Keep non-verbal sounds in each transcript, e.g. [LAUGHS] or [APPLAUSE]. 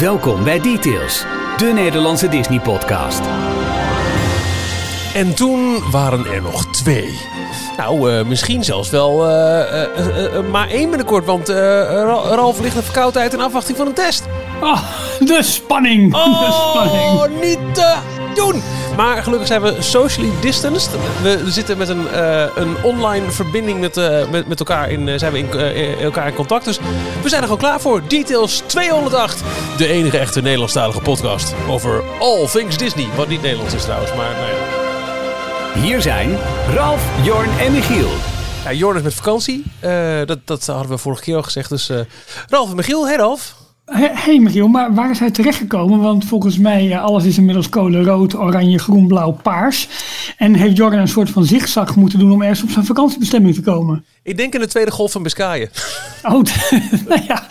Welkom bij Details, de Nederlandse Disney-podcast. En toen waren er nog twee. Nou, eh, misschien zelfs wel eh, eh, maar één binnenkort. Want eh, Ra- Ralf ligt in verkoudheid in afwachting van een test. Oh, de spanning. [LAUGHS] De spanning. Oh, niet te doen! Maar gelukkig zijn we socially distanced. We zitten met een, eh, een online verbinding met, eh, met, met elkaar in, eh, zijn we in, elkaar in contact. Dus we zijn er gewoon klaar voor. Details 208. De enige echte Nederlandstalige podcast over all things Disney. Wat niet Nederlands is trouwens, maar nou ja. Hier zijn Ralf, Jorn en Michiel. Ja, Jorn is met vakantie. Dat, dat hadden we vorige keer al gezegd. Dus Ralf en Michiel, hey Ralf. Hé hey Michiel, maar waar is hij terechtgekomen? Want volgens mij eh, alles is inmiddels kolen rood, oranje, groen, blauw, paars. En heeft Jordan een soort van zigzag moeten doen om ergens op zijn vakantiebestemming te komen? Ik denk in de tweede golf van Biscayen. Oh, [LAUGHS] nou ja.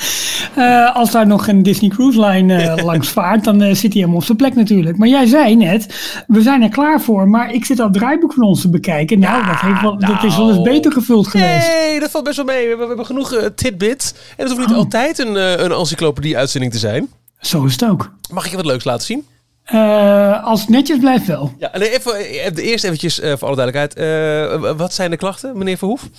Eh, als daar nog een Disney Cruise Line eh, [LAUGHS] langs vaart, dan zit hij helemaal op zijn plek natuurlijk. Maar jij zei net, we zijn er klaar voor. Maar ik zit al het draaiboek van ons te bekijken. Nou, dat, heeft wel, dat is wel eens nou. beter gevuld geweest. Nee, dat valt best wel mee. We hebben, we hebben genoeg tidbits. En het hoeft niet Oh. altijd een, eh, een encyclopedie-uitzending te zijn. Zo is het ook. Mag ik je wat leuks laten zien? Eh, als het netjes blijft wel. Ja, nee, even, eh, eerst eventjes eh, voor alle duidelijkheid. Wat zijn de klachten, meneer Verhoef?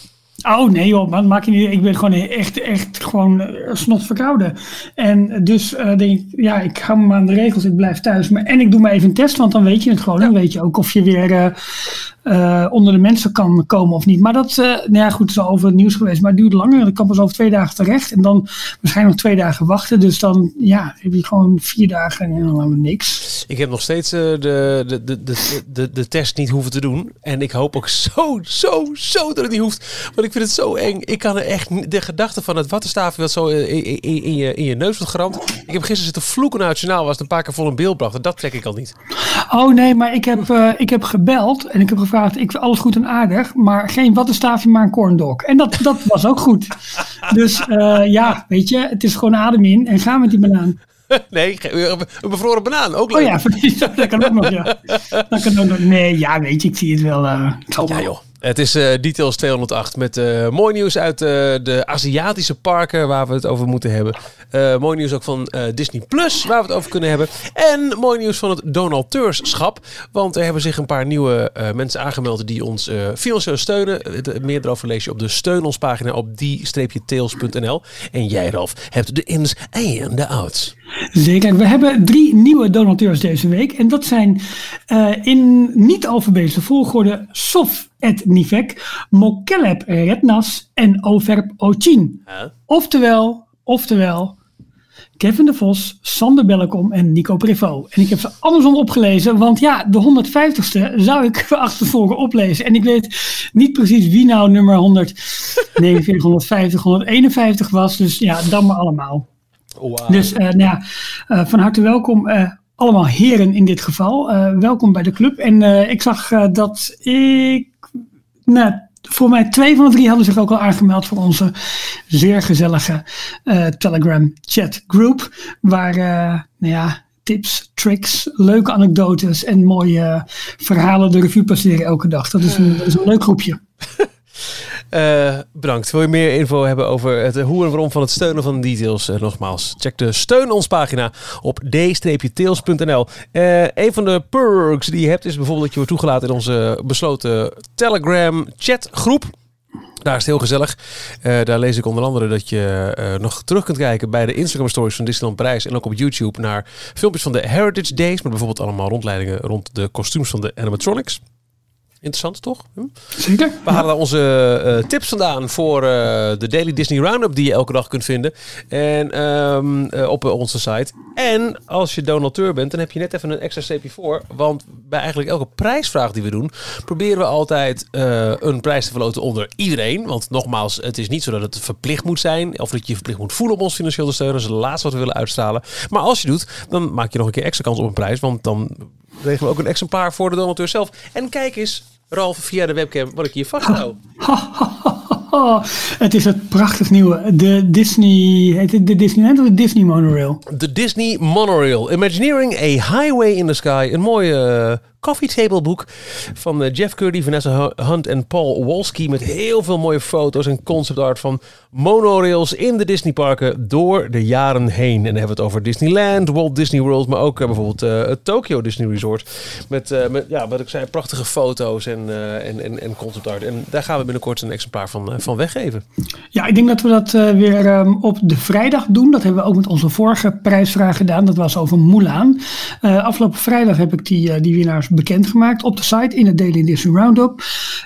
Oh nee joh, man, maak je niet. Ik ben gewoon echt, echt gewoon eh, snot verkouden. En dus eh, denk ik, ja, ik hou me aan de regels, ik blijf thuis. Maar, en ik doe maar even een test, want dan weet je het gewoon. Dan weet je ook of je weer eh, onder de mensen kan komen of niet. Maar dat, nou ja goed, is al over het nieuws geweest. Maar het duurt langer. Ik kan pas over twee dagen terecht. En dan waarschijnlijk nog twee dagen wachten. Dus dan, ja, heb je gewoon vier dagen en dan niks. Ik heb nog steeds de, de, de, de, de, de test niet hoeven te doen. En ik hoop ook zo, zo, zo dat het niet hoeft. Want ik vind het zo eng. Ik kan er echt de gedachte van het wattenstaafje wat zo in, in, in, je, in je neus wordt geramd. Ik heb gisteren zitten vloeken naar het journaal. Was het een paar keer vol in beeld bracht. En dat trek ik al niet. Oh nee, maar ik heb, eh, ik heb gebeld en ik heb gevraagd, ik vind alles goed en aardig, maar geen wattenstaafje, maar een corndog. En dat, dat was ook goed. Dus eh, ja, weet je, het is gewoon adem in en gaan met die banaan. [LAUGHS] Nee, een bevroren banaan. Ook leuk. Oh ja, [LAUGHS] dat kan ook nog, ja. Dat kan ook nog. Nee, ja, weet je, ik zie het wel. eh, het zal Ja joh. Het is eh, Details 208 met eh, mooi nieuws uit eh, de Aziatische parken waar we het over moeten hebben. Mooi nieuws ook van Disney Plus waar we het over kunnen hebben. En mooi nieuws van het donateurschap. Want er hebben zich een paar nieuwe mensen aangemeld die ons financieel steunen. Meer erover lees je op de steun ons pagina op die-tails.nl. En jij Ralf hebt de ins en de outs. Zeker. We hebben drie nieuwe donateurs deze week. En dat zijn in niet-alfabetische volgorde Sof et Nivek, Mokeleb Rednas en Overp Ochin. Oftewel, oftewel, Kevin de Vos, Sander Bellekom en Nico Prevot. En ik heb ze andersom opgelezen, want ja, de 150ste zou ik [LAUGHS] achtervolgen oplezen. En ik weet niet precies wie nou nummer 149, 150, 151 was. Dus ja, dan maar allemaal. Wauw. Dus eh, nou ja, eh, van harte welkom. eh, allemaal heren in dit geval. Welkom bij de club. En ik zag dat ik. Nou, voor mij twee van de drie hadden zich ook al aangemeld voor onze zeer gezellige eh, Telegram chat group. Waar, eh, nou ja, tips, tricks, leuke anekdotes en mooie eh, verhalen de revue passeren elke dag. Dat is een, dat is een leuk groepje. [LAUGHS] Eh, bedankt. Wil je meer info hebben over het hoe en waarom van het steunen van de details? Eh, nogmaals, check de steun ons pagina op d-tails.nl. Eh een van de perks die je hebt is bijvoorbeeld dat je wordt toegelaten in onze besloten Telegram chatgroep. Daar is het heel gezellig. Daar lees ik onder andere dat je nog terug kunt kijken bij de Instagram stories van Disneyland Parijs. En ook op YouTube naar filmpjes van de Heritage Days. Maar bijvoorbeeld allemaal rondleidingen rond de kostuums van de animatronics. Interessant toch? Hm? Zeker? We halen daar onze eh, tips vandaan voor eh, de Daily Disney Roundup die je elke dag kunt vinden. En ehm, eh, op onze site. En als je donateur bent, dan heb je net even een extra streepje voor. Want bij eigenlijk elke prijsvraag die we doen, proberen we altijd een prijs te verloten onder iedereen. Want nogmaals, het is niet zo dat het verplicht moet zijn. Of dat je je verplicht moet voelen om ons financieel te steunen. Dat is het laatste wat we willen uitstralen. Maar als je doet, dan maak je nog een keer extra kans op een prijs. Want dan regelen we ook een exemplaar voor de donateur zelf. En kijk eens, Ralf, via de webcam, wat ik hier vasthoud. Het is het prachtig nieuwe. De Disney, heet het de Disneyland of de Disney Monorail? De Disney Monorail. Imagineering a Highway in the Sky. Een mooie uh, coffee table boek van eh, Jeff Curdy, Vanessa Hunt en Paul Walski. Met heel veel mooie foto's en concept art van monorails in de Disneyparken door de jaren heen. En dan hebben we het over Disneyland, Walt Disney World, maar ook bijvoorbeeld het Tokyo Disney Resort. Met, ja, wat ik zei, prachtige foto's en, en, en, en concept art. En daar gaan we binnenkort een exemplaar van, van weggeven. Ja, ik denk dat we dat weer ehm, op de vrijdag doen. Dat hebben we ook met onze vorige prijsvraag gedaan. Dat was over Mulan. Afgelopen vrijdag heb ik die, die winnaars bekendgemaakt op de site in het Daily Disney Roundup.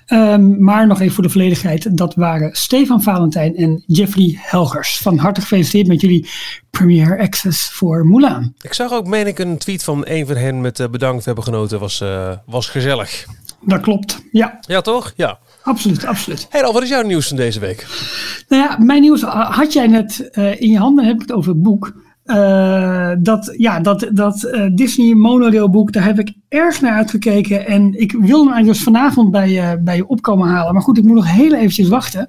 Um, maar nog even voor de volledigheid. Dat waren Stefan Valentijn en Jeffrey Helgers. Van harte gefeliciteerd met jullie Premier Access voor Mulan. Ik zag ook, meen ik, een tweet van een van hen met uh, bedankt, hebben genoten. Was, was gezellig. Dat klopt, ja. Ja, toch? Ja. Absoluut, absoluut. Hey Al, wat is jouw nieuws van deze week? Nou ja, mijn nieuws had jij net uh, in je handen, heb ik het over het boek. Uh, dat, ja, dat, dat uh, Disney monorail boek, daar heb ik erg naar uitgekeken. En ik wil hem eigenlijk dus vanavond bij, uh, bij je opkomen halen. Maar goed, ik moet nog heel eventjes wachten.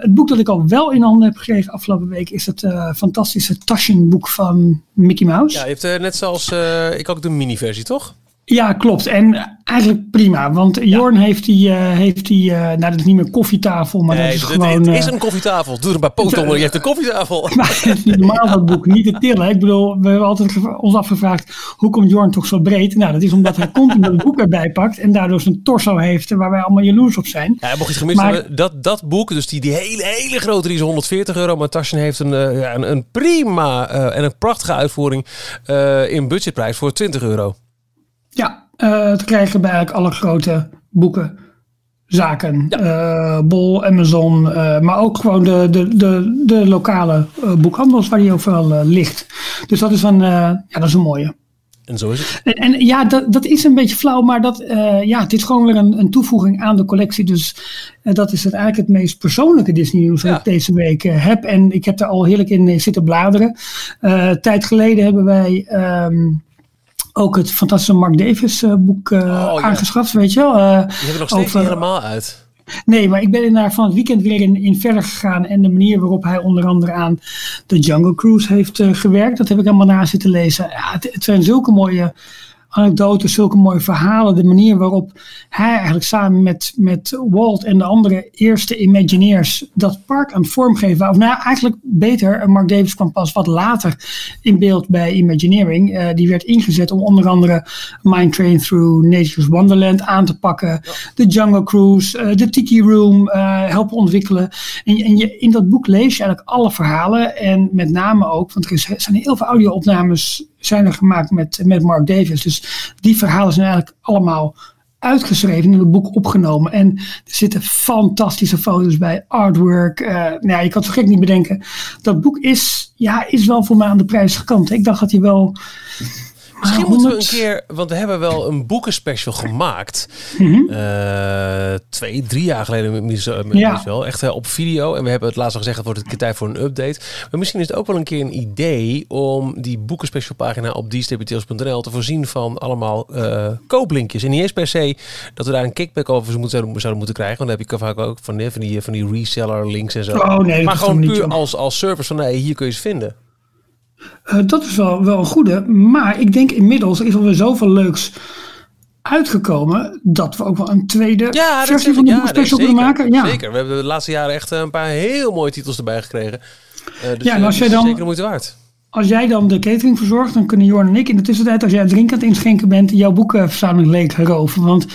het boek dat ik al wel in handen heb gekregen afgelopen week is het fantastische Taschen-boek van Mickey Mouse. Ja, je hebt net zoals ik ook de mini-versie, toch? Ja, klopt. En eigenlijk prima. Want Jorn heeft die, uh, heeft die uh, nou dat is niet meer koffietafel, maar nee, dat is het, gewoon... Het is een koffietafel. Doe er maar poot onder, [LAUGHS] je hebt een koffietafel. [LAUGHS] Maar het is niet normaal dat boek, niet te tillen. Ik bedoel, we hebben altijd ons afgevraagd, hoe komt Jorn toch zo breed? Nou, dat is omdat hij continu het boek erbij pakt en daardoor zijn torso heeft waar wij allemaal jaloers op zijn. Ja, mocht je gemist maar, hebben, dat, dat boek, dus die, die hele, hele grote, die is 140 euro, maar Taschen heeft een, een, een, prima en een prachtige uitvoering in budgetprijs voor 20 euro. Ja, uh, te krijgen bij eigenlijk alle grote boekenzaken. Ja. Uh, Bol, Amazon, uh, maar ook gewoon de, de, de, de lokale boekhandels waar die overal ligt. Dus dat is een, ja, dat is een mooie. En zo is het. En, en ja, dat, dat is een beetje flauw, maar dat, ja, het is gewoon weer een, een toevoeging aan de collectie. Dus dat is het eigenlijk het meest persoonlijke Disney nieuws ja. dat ik deze week heb. En ik heb er al heerlijk in zitten bladeren. tijd geleden hebben wij... Um, ook het fantastische Mark Davis uh, boek uh, oh, aangeschaft, ja. weet je wel. Uh, Die hebben nog steeds over, niet helemaal uit. Nee, maar ik ben inderdaad van het weekend weer in, in verder gegaan. En de manier waarop hij onder andere aan de Jungle Cruise heeft gewerkt, dat heb ik allemaal na zitten lezen. Ja, het, het zijn zulke mooie anekdotes, zulke mooie verhalen. De manier waarop hij eigenlijk samen met, met Walt en de andere eerste Imagineers dat park aan het vormgeven. Of nou, eigenlijk beter, Mark Davis kwam pas wat later in beeld bij Imagineering. Uh, die werd ingezet om onder andere Mind Train Through Nature's Wonderland aan te pakken. Ja. De Jungle Cruise, uh, de Tiki Room uh, helpen ontwikkelen. En, en je, in dat boek lees je eigenlijk alle verhalen. En met name ook, want er zijn heel veel audio-opnames zijn er gemaakt met, met Mark Davis. Dus die verhalen zijn eigenlijk allemaal uitgeschreven in het boek opgenomen. En er zitten fantastische foto's bij, artwork. Uh, nou ja, je kan het zo gek niet bedenken. Dat boek is, ja, is wel voor mij aan de prijzige kant. Ik dacht dat hij wel Misschien moeten we een keer, want we hebben wel een boekenspecial gemaakt. Mm -hmm. uh, twee, drie jaar geleden met ja. wel. Echt uh, op video. En we hebben het laatst al gezegd, het wordt een keer tijd voor een update. Maar misschien is het ook wel een keer een idee om die boekenspecial pagina op dstptels.nl te voorzien van allemaal uh, kooplinkjes. En niet eens per se dat we daar een kickback over zouden moeten krijgen. Want dan heb je vaak ook van, van, die, van die reseller links en zo. Oh, nee, maar gewoon puur als, als service van, nee, hier kun je ze vinden. Uh, dat is wel, wel een goede. Maar ik denk inmiddels is er weer zoveel leuks uitgekomen dat we ook wel een tweede ja, versie van de ja, special nee, kunnen maken. Ja. Zeker. We hebben de laatste jaren echt een paar heel mooie titels erbij gekregen. Uh, dus, ja, en als jij dan, zeker de moeite waard. Als jij dan de catering verzorgt, dan kunnen Jorn en ik in de tussentijd, als jij drink aan het inschenken bent, jouw boekenverzameling leeg roven. Want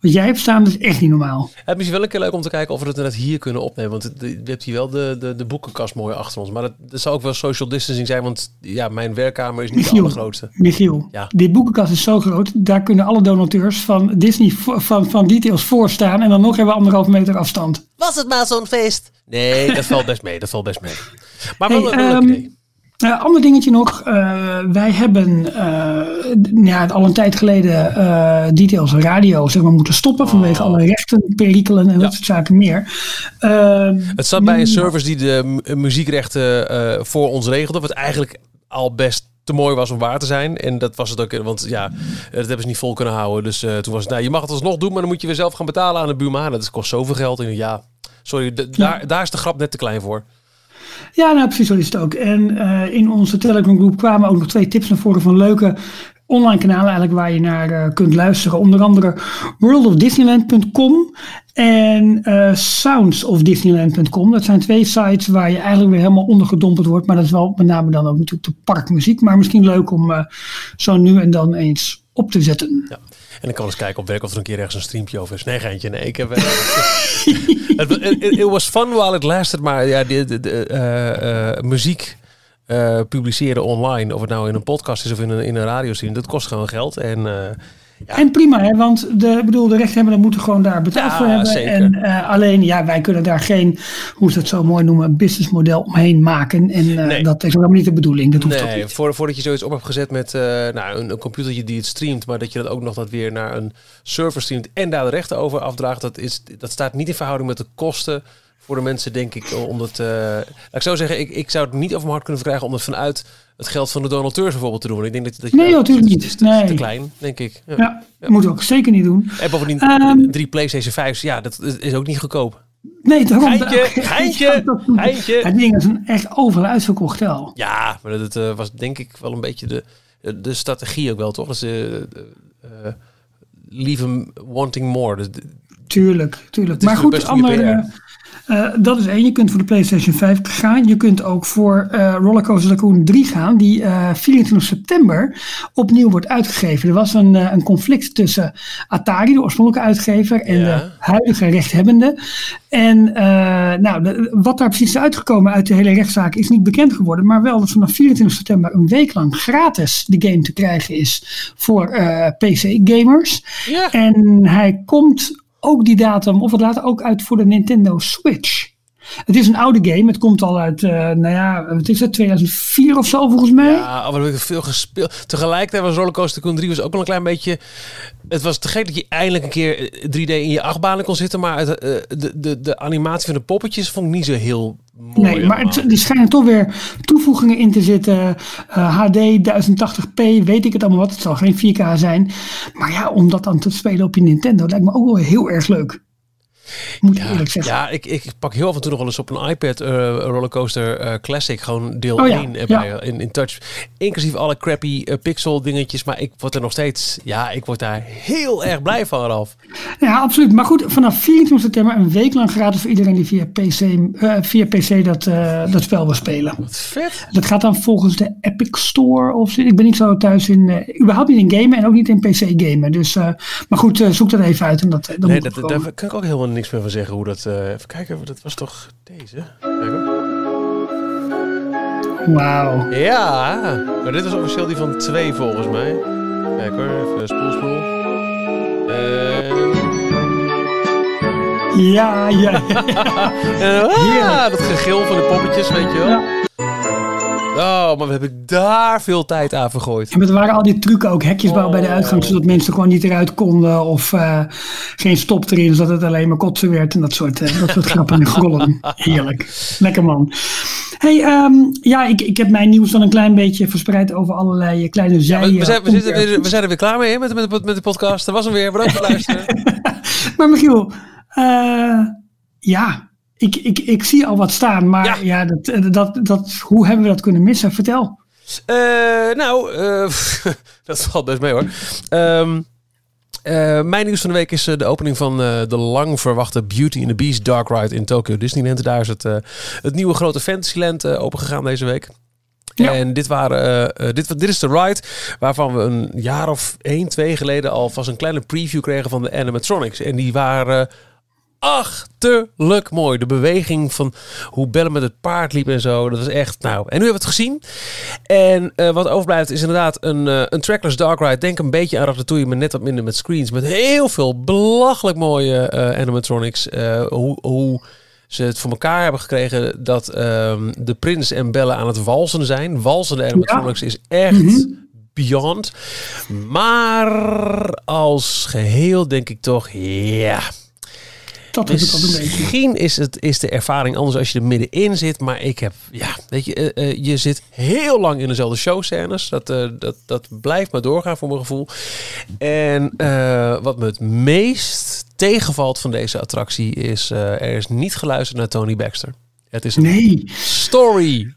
wat jij hebt staan, is echt niet normaal. Het is misschien wel een keer leuk om te kijken of we het net hier kunnen opnemen. Want je hebt hier wel de, de, de boekenkast mooi achter ons. Maar dat, dat zou ook wel social distancing zijn, want ja, mijn werkkamer is niet Michiel, de allergrootste. Michiel, Ja. die boekenkast is zo groot, daar kunnen alle donateurs van Disney van, van Details voor staan. En dan nog hebben we anderhalf meter afstand. Was het maar zo'n feest? Nee, dat valt best mee. Dat valt best mee. Maar wel, Hey, wel een leuk ehm, idee. Uh, ander dingetje nog. eh, wij hebben eh, ja, al een tijd geleden Details Radio zeg maar, moeten stoppen vanwege alle rechten, perikelen en dat soort zaken meer. Het zat bij een service die de mu- muziekrechten voor ons regelde. Wat eigenlijk al best te mooi was om waar te zijn. En dat was het ook. Want ja, dat hebben ze niet vol kunnen houden. Dus toen was het, nou, je mag het alsnog doen, maar dan moet je weer zelf gaan betalen aan de buurman. Dat kost zoveel geld. En ja, sorry, daar, daar is de grap net te klein voor. Ja, nou precies zo is het ook. En eh, in onze Telegram groep kwamen ook nog twee tips naar voren van leuke online kanalen eigenlijk waar je naar uh, kunt luisteren. Onder andere worldofdisneyland.com en uh, soundsofdisneyland.com. Dat zijn twee sites waar je eigenlijk weer helemaal ondergedompeld wordt. Maar dat is wel met name dan ook natuurlijk de parkmuziek. Maar misschien leuk om zo nu en dan eens op te zetten. Ja. En ik kan eens kijken op werk of er een keer ergens een streampje over is. Nee, geintje. Nee, ik heb... [LAUGHS] it, was fun while it lasted. Maar ja, de, de, de uh, muziek publiceren online, of het nou in een podcast is of in een, in een dat kost gewoon geld. En, ja. en prima, hè, want de, bedoel, de rechthebbenden moeten gewoon daar betaald ja, voor hebben. Zeker. En uh, alleen, ja, wij kunnen daar geen, hoe ze dat zo mooi noemen, businessmodel omheen maken. En nee. dat is ook helemaal niet de bedoeling. Dat hoeft nee, niet. Voor, voordat je zoiets op hebt gezet met nou, een, een computertje die het streamt, maar dat je dat ook nog dat weer naar een server streamt en daar de rechten over afdraagt, dat, is, dat staat niet in verhouding met de kosten voor de mensen, denk ik, omdat... Uh, laat ik zo zeggen, ik, ik zou het niet over mijn hart kunnen verkrijgen om het vanuit het geld van de donateurs bijvoorbeeld te doen. Ik denk dat, dat je nee, natuurlijk niet. Het is, nee. te klein, denk ik. Ja, ja, ja. moet ook zeker niet doen. En bovendien, um, drie PlayStation 5's, ja, dat is ook niet goedkoop. Nee, daarom. Geintje, [LAUGHS] geintje, geintje. Het ding is een echt overal uitverkocht al. Ja, maar dat uh, was denk ik wel een beetje de, de strategie ook wel, toch? De, uh, leave them wanting more. De, tuurlijk, tuurlijk. Maar goed, andere... Uh, dat is één. Je kunt voor de PlayStation 5 gaan. Je kunt ook voor uh, Rollercoaster Tycoon 3 gaan, die uh, 24 september opnieuw wordt uitgegeven. Er was een, een conflict tussen Atari, de oorspronkelijke uitgever, en ja. de huidige rechthebbende. En nou, de, wat daar precies is uitgekomen uit de hele rechtszaak is niet bekend geworden, maar wel dat vanaf 24 september een week lang gratis de game te krijgen is voor PC-gamers. Ja. En hij komt ook die datum, of het later ook uit voor de Nintendo Switch. Het is een oude game. Het komt al uit, uh, nou ja, wat is het, 2004 of zo volgens mij. Ja, we hebben veel gespeeld. Tegelijkertijd was Rollercoaster Tycoon 3 was ook wel een klein beetje... Het was te gek dat je eindelijk een keer 3D in je achtbanen kon zitten. Maar het, uh, de, de, de animatie van de poppetjes vond ik niet zo heel mooi. Nee, maar het, er schijnen toch weer toevoegingen in te zitten. Uh, HD, 1080p, weet ik het allemaal wat. Het zal geen 4K zijn. Maar ja, om dat dan te spelen op je Nintendo lijkt me ook wel heel erg leuk. Moet ja, eerlijk zeggen. Ja, ik, ik pak heel af en toe nog wel eens op een iPad uh, Rollercoaster uh, Classic. Gewoon deel oh, ja. 1 erbij, ja. in, in touch. Inclusief alle crappy uh, pixel dingetjes. Maar ik word er nog steeds... Ja, ik word daar heel erg blij van, Ralf. Ja, absoluut. Maar goed, vanaf 24 september een week lang gratis voor iedereen die via PC, via PC dat, dat spel wil spelen. Wat vet. Dat gaat dan volgens de Epic Store of Ik ben niet zo thuis in... überhaupt niet in gamen en ook niet in PC gamen. Dus, maar goed, zoek dat even uit. En dat, dat nee, dat, daar kan ik ook helemaal niks meer van zeggen hoe dat. Uh, even kijken, dat was toch deze? Wauw. Ja, maar dit was officieel die van twee volgens mij. Kijk hoor, even spoelspoel. En... Ja, ja. [LAUGHS] ja, dat gegil van de poppetjes, weet je wel. Ja. Oh, maar we hebben daar veel tijd aan vergooid. En er waren al die trucken ook, hekjes bouwen bij de uitgang, zodat mensen gewoon niet eruit konden. Of uh, geen stop erin, zodat het alleen maar kotsen werd. En dat soort, uh, dat soort grappen en [LAUGHS] grollen. Heerlijk. Lekker man. Hey, um, ja, ik, ik heb mijn nieuws dan een klein beetje verspreid over allerlei kleine zij. Ja, we, zijn, we, zitten, we, we, zijn er weer klaar mee hè, met, met, met de podcast. Dat was hem weer. Bedankt voor het [LAUGHS] luisteren. maar Michiel, uh, ja, ik, ik, ik zie al wat staan, maar ja. ja, dat, dat, dat, hoe hebben we dat kunnen missen? Vertel. Uh, nou, uh, [LAUGHS] dat valt best mee hoor. Um, uh, mijn nieuws van de week is de opening van de lang verwachte Beauty and the Beast Dark Ride in Tokyo Disneyland. Daar is het, het nieuwe grote Fantasyland opengegaan deze week. Ja. En dit, waren, dit, dit is de ride waarvan we een jaar of één, twee geleden al vast een kleine preview kregen van de animatronics. En die waren achterlijk mooi. De beweging van hoe Bellen met het paard liep en zo. Dat was echt, nou. En nu hebben we het gezien. En uh, wat overblijft is inderdaad een, uh, een trackless dark ride. Denk een beetje aan Ratatouille, maar net wat minder met screens. Met heel veel belachelijk mooie uh, animatronics. hoe... hoe ze het voor elkaar hebben gekregen dat um, de prins en Belle aan het walsen zijn. Walsende animatronics ja. is echt mm -hmm. beyond. Maar als geheel denk ik toch, ja... Dat is het een beetje. Misschien is, het, is de ervaring anders als je er middenin zit. Maar ik heb, ja, weet je, uh, uh, je zit heel lang in dezelfde showscènes. Dat, uh, dat, dat blijft maar doorgaan voor mijn gevoel. En wat me het meest tegenvalt van deze attractie is, er is niet geluisterd naar Tony Baxter. Het is een nee. story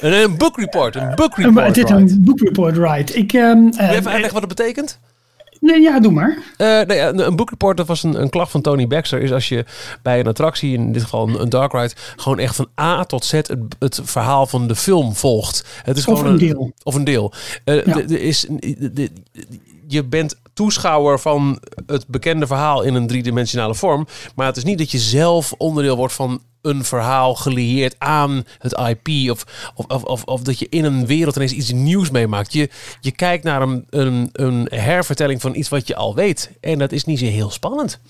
Een, book report, een book report. is ride. een book report ride. Ik, eh, even uitleggen wat het betekent? Nee, ja, doe maar. Eh, nee, ja, een dat was een, een klacht van Tony Baxter, is als je bij een attractie, in dit geval een, een dark ride, gewoon echt van A tot Z het, het verhaal van de film volgt. Het is Of gewoon een deel. Of een deel. Eh, Ja. de- de is, de- je bent toeschouwer van het bekende verhaal in een driedimensionale vorm. Maar het is niet dat je zelf onderdeel wordt van een verhaal gelieerd aan het IP. Of, of, of, of, dat je in een wereld ineens iets nieuws meemaakt. Je, je kijkt naar een, een, een hervertelling van iets wat je al weet. En dat is niet zo heel spannend.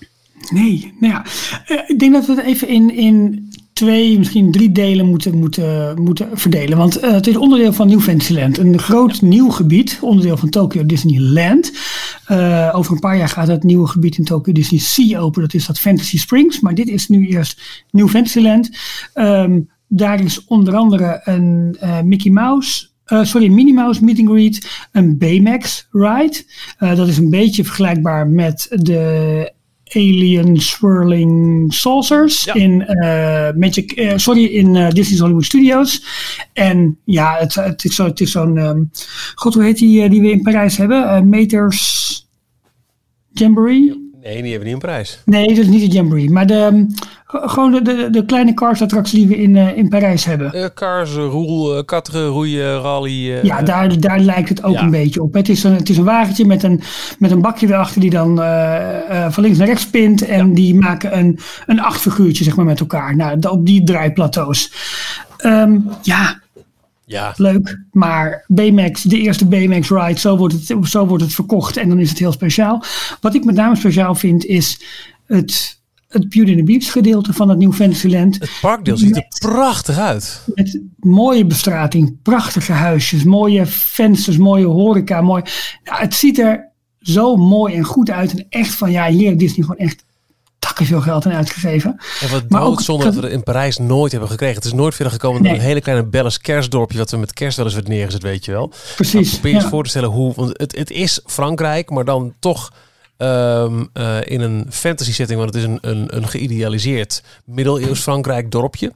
Nee, nou ja. eh, ik denk dat we het even in, in twee, misschien drie delen moeten, moeten, moeten verdelen. Want eh, het is onderdeel van New Fantasyland. Een groot nieuw gebied, onderdeel van Tokyo Disneyland. Eh, over een paar jaar gaat het nieuwe gebied in Tokyo Disney Sea open. Dat is dat Fantasy Springs. Maar dit is nu eerst New Fantasyland. Ehm, daar is onder andere een eh, Mickey Mouse... sorry, Minnie Mouse Meet and Greet, een Baymax ride. Dat is een beetje vergelijkbaar met de alien swirling saucers Ja. in eh, Magic, eh, sorry, in eh, Disney's Hollywood Studios. En ja, het, het is zo- het is zo'n, ehm, god hoe heet die die we in Parijs hebben? Meters Jamboree? Nee, die hebben niet een prijs. Nee, dat is niet de Jamboree, maar de, ehm, gewoon de, de, de kleine cars attracties die we in, eh, in Parijs hebben. Eh cars, roel, uh, katteren, roeien, rally. eh, Ja, daar, daar lijkt het ook Ja. een beetje op. Het is een, het is een wagentje met een, met een bakje erachter die dan eh, eh, van links naar rechts spint. En die maken een, een achtfiguurtje zeg maar, met elkaar. Nou, op die draaiplateaus. Ehm, ja, ja. leuk. Maar Baymax, de eerste Baymax ride, zo wordt, het, zo wordt het verkocht. En dan is het heel speciaal. Wat ik met name speciaal vind is het, het Beauty and the Beast gedeelte van het New Fantasyland. Het parkdeel ziet er prachtig uit. Met mooie bestrating, prachtige huisjes, mooie vensters, mooie horeca. Mooi. Het ziet er zo mooi en goed uit. En echt van, ja, hier heeft Disney gewoon echt takken veel geld aan uitgegeven. En wat doodzonde dat we in Parijs nooit hebben gekregen. Het is nooit verder gekomen dan een hele kleine Belles kerstdorpje... wat we met kerst wel eens werd neergezet, weet je wel. Precies. Maar probeer je ja. voor te stellen hoe... Want het, het is Frankrijk, maar dan toch ehm, eh, in een fantasy setting. Want het is een, een, een geïdealiseerd middeleeuws Frankrijk dorpje.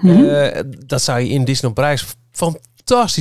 Mhm. Eh, dat zou je in Disneyland Parijs fantastisch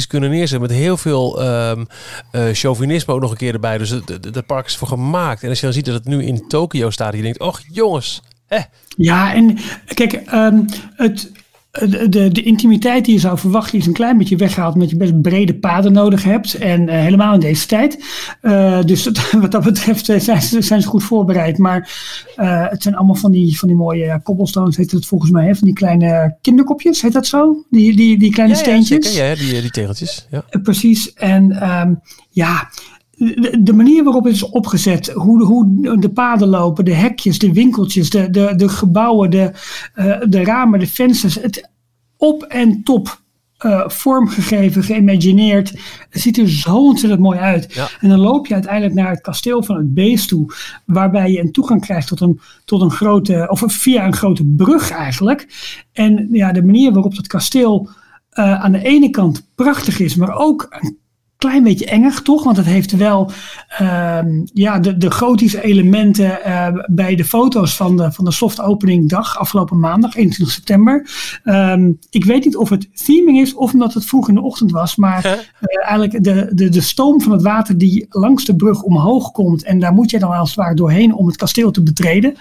kunnen neerzetten. Met heel veel ehm eh, chauvinisme ook nog een keer erbij. Dus het park is voor gemaakt. En als je dan ziet dat het nu in Tokio staat... je denkt, och jongens... hè, Ja, en kijk, ehm, het, de, de, de intimiteit die je zou verwachten is een klein beetje weggehaald. Omdat je best brede paden nodig hebt. En eh, helemaal in deze tijd. Eh, dus dat- [LAUGHS] wat dat betreft eh, zijn ze, zijn ze goed voorbereid. Maar eh, het zijn allemaal van die, van die mooie cobblestones, heet het volgens mij. Hè? Van die kleine kinderkopjes, heet dat zo? Die, die, die kleine Ja, ja, steentjes. zeker. Ja, die, die tegeltjes. Ja. Eh, Precies. En ehm, ja, de, de manier waarop het is opgezet, hoe, hoe de paden lopen, de hekjes, de winkeltjes, de, de, de gebouwen, de, eh, de ramen, de vensters, het op en top eh, vormgegeven, geïmagineerd. Het ziet er zo ontzettend mooi uit. Ja. En dan loop je uiteindelijk naar het kasteel van het beest toe, waarbij je een toegang krijgt tot een, tot een grote, of via een grote brug eigenlijk. En ja, de manier waarop dat kasteel eh, aan de ene kant prachtig is, maar ook een klein beetje engig, toch? Want het heeft wel ehm, ja, de, de gotische elementen eh, bij de foto's van de, van de soft opening dag afgelopen maandag, 21 september. Ehm, ik weet niet of het theming is of omdat het vroeg in de ochtend was, maar eh, eigenlijk de, de, de stoom van het water die langs de brug omhoog komt en daar moet je dan als het ware doorheen om het kasteel te betreden.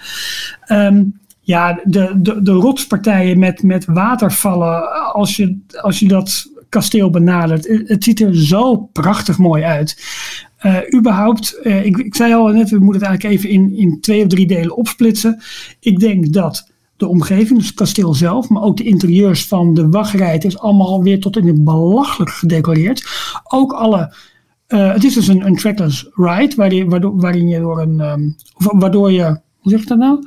Ehm, ja, de, de, de rotspartijen met, met watervallen, als je, als je dat kasteel benadert, het, ziet er zo prachtig mooi uit. Eh, überhaupt, eh, ik, ik zei al net, we moeten het eigenlijk even in, in twee of drie delen opsplitsen. Ik denk dat de omgeving, dus het kasteel zelf, maar ook de interieurs van de wachtrij, is allemaal weer tot in het belachelijk gedecoreerd. Ook alle eh, het is dus een, een trackless ride, waarin, waardoor, waarin je door een, ehm, waardoor je, hoe zeg ik dat nou?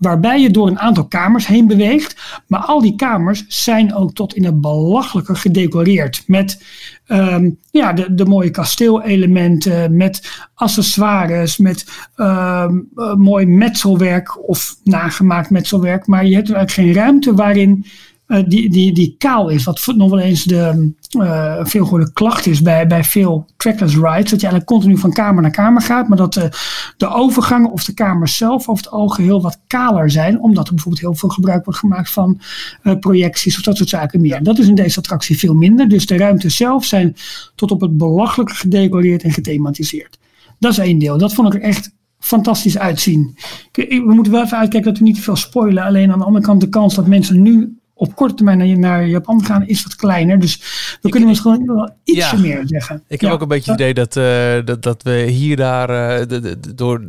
Waarbij je door een aantal kamers heen beweegt. Maar al die kamers zijn ook tot in het belachelijke gedecoreerd. Met ehm, ja, de, de mooie kasteelelementen, met accessoires, met ehm, eh, mooi metselwerk of nagemaakt metselwerk. Maar je hebt eigenlijk geen ruimte waarin die, die, die kaal is. Wat nog wel eens de uh, veel gehoorde klacht is bij, bij veel trackless rides. Dat je eigenlijk continu van kamer naar kamer gaat. Maar dat de, de overgangen of de kamers zelf over het algeheel wat kaler zijn. Omdat er bijvoorbeeld heel veel gebruik wordt gemaakt van uh, projecties of dat soort zaken meer. Dat is in deze attractie veel minder. Dus de ruimtes zelf zijn tot op het belachelijke gedecoreerd en gethematiseerd. Dat is één deel. Dat vond ik er echt fantastisch uitzien. We moeten wel even uitkijken dat we niet te veel spoilen. Alleen aan de andere kant de kans dat mensen nu op korte termijn naar, naar Japan gaan is wat kleiner. Dus we kunnen gewoon wel ietsje meer zeggen. Ik heb ook een beetje het idee dat, uh, dat, dat we hier daar uh, de, de, door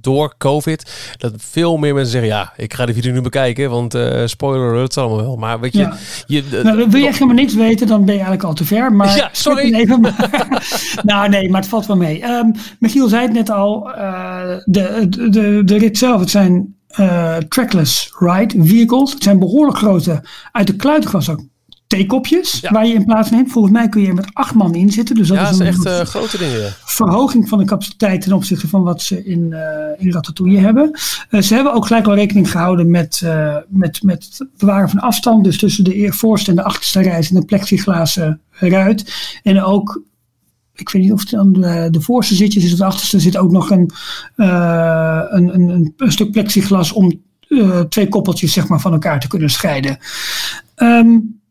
door COVID, dat veel meer mensen zeggen, ja, ik ga de video nu bekijken, want uh, spoiler, het allemaal wel. Maar weet je, ja. je nou, wil je echt helemaal niks weten, dan ben je eigenlijk al te ver. Maar ja, sorry. Even, [LAUGHS] nou nee, maar het valt wel mee. Um, Michiel zei het net al, uh, de, de, de rit zelf, het zijn uh, trackless ride vehicles. Het zijn behoorlijk grote, uit de kluitglas ook theekopjes waar je in plaats neemt. Volgens mij kun je er met acht man in zitten. Dus dat ja, is een echt uh, grote dingen. Verhoging van de capaciteit ten opzichte van wat ze in, uh, in Ratatouille hebben. Uh, ze hebben ook gelijk al rekening gehouden met, met, met het bewaren van afstand. Dus tussen de voorste en de achterste rij in een plexiglazen ruit. En ook ik weet niet of het aan de, de voorste zitjes is of de achterste zit ook nog een, een, een, een, stuk plexiglas om twee koppeltjes zeg maar, van elkaar te kunnen scheiden. Um,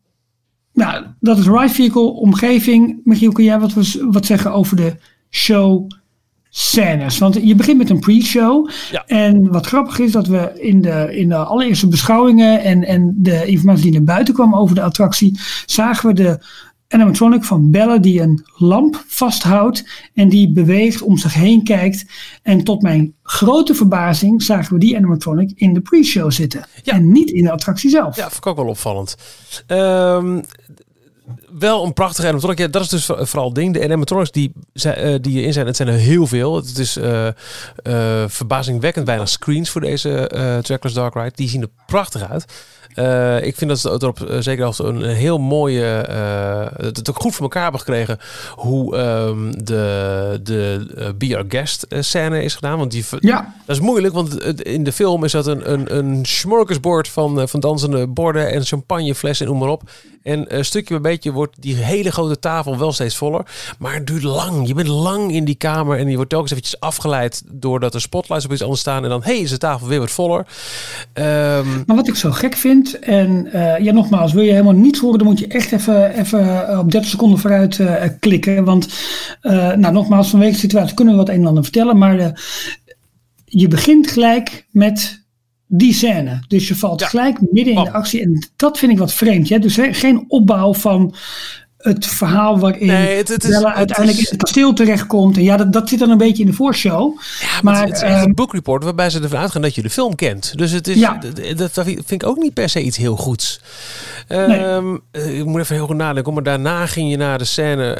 nou, dat is Ride Vehicle, omgeving. Michiel, kun jij wat, wat zeggen over de show scènes? Want je begint met een pre-show. Ja. En wat grappig is dat we in de, in de allereerste beschouwingen en, en de informatie die naar buiten kwam over de attractie, zagen we de animatronic van Belle die een lamp vasthoudt en die beweegt om zich heen kijkt. En tot mijn grote verbazing zagen we die animatronic in de pre-show zitten. En niet in de attractie zelf. Ja, vond ik ook wel opvallend. Um, wel een prachtige animatronic. Ja, dat is dus vooral het ding. De animatronics die, uh, die erin zijn, het zijn er heel veel. Het is uh, uh, verbazingwekkend bijna screens voor deze uh, Trackless Dark Ride. Die zien er prachtig uit. Uh, ik vind dat ze erop uh, zeker als een heel mooie. Uh, het ook goed voor elkaar hebben gekregen. Hoe um, de, de Be Our Guest scène is gedaan. Want die, ja. dat is moeilijk, want in de film is dat een, een, een smorgasbord van, van dansende borden en champagneflessen en noem maar op. En stukje bij beetje wordt die hele grote tafel wel steeds voller. Maar het duurt lang. Je bent lang in die kamer en je wordt telkens eventjes afgeleid doordat er spotlights op iets anders staan. En dan, hey, is de tafel weer wat voller. Um, maar wat ik zo gek vind, en uh, ja, nogmaals, wil je helemaal niets horen, dan moet je echt even, even op 30 seconden vooruit uh, klikken. Want, nou, nogmaals, vanwege de situatie kunnen we wat een en ander vertellen. Maar je begint gelijk met die scène. Dus je valt gelijk midden in de actie. En dat vind ik wat vreemd. Hè? Dus hè, geen opbouw van het verhaal waarin nee, het, het is, uiteindelijk in het kasteel terechtkomt. En ja, dat, dat zit dan een beetje in de voorshow. Ja, maar, het, is echt een ehm, boekreport waarbij ze ervan uitgaan dat je de film kent. Dus het is, ja. dat, dat vind ik ook niet per se iets heel goeds. Nee. Um, ik moet even heel goed nadenken. Maar daarna ging je naar de scène.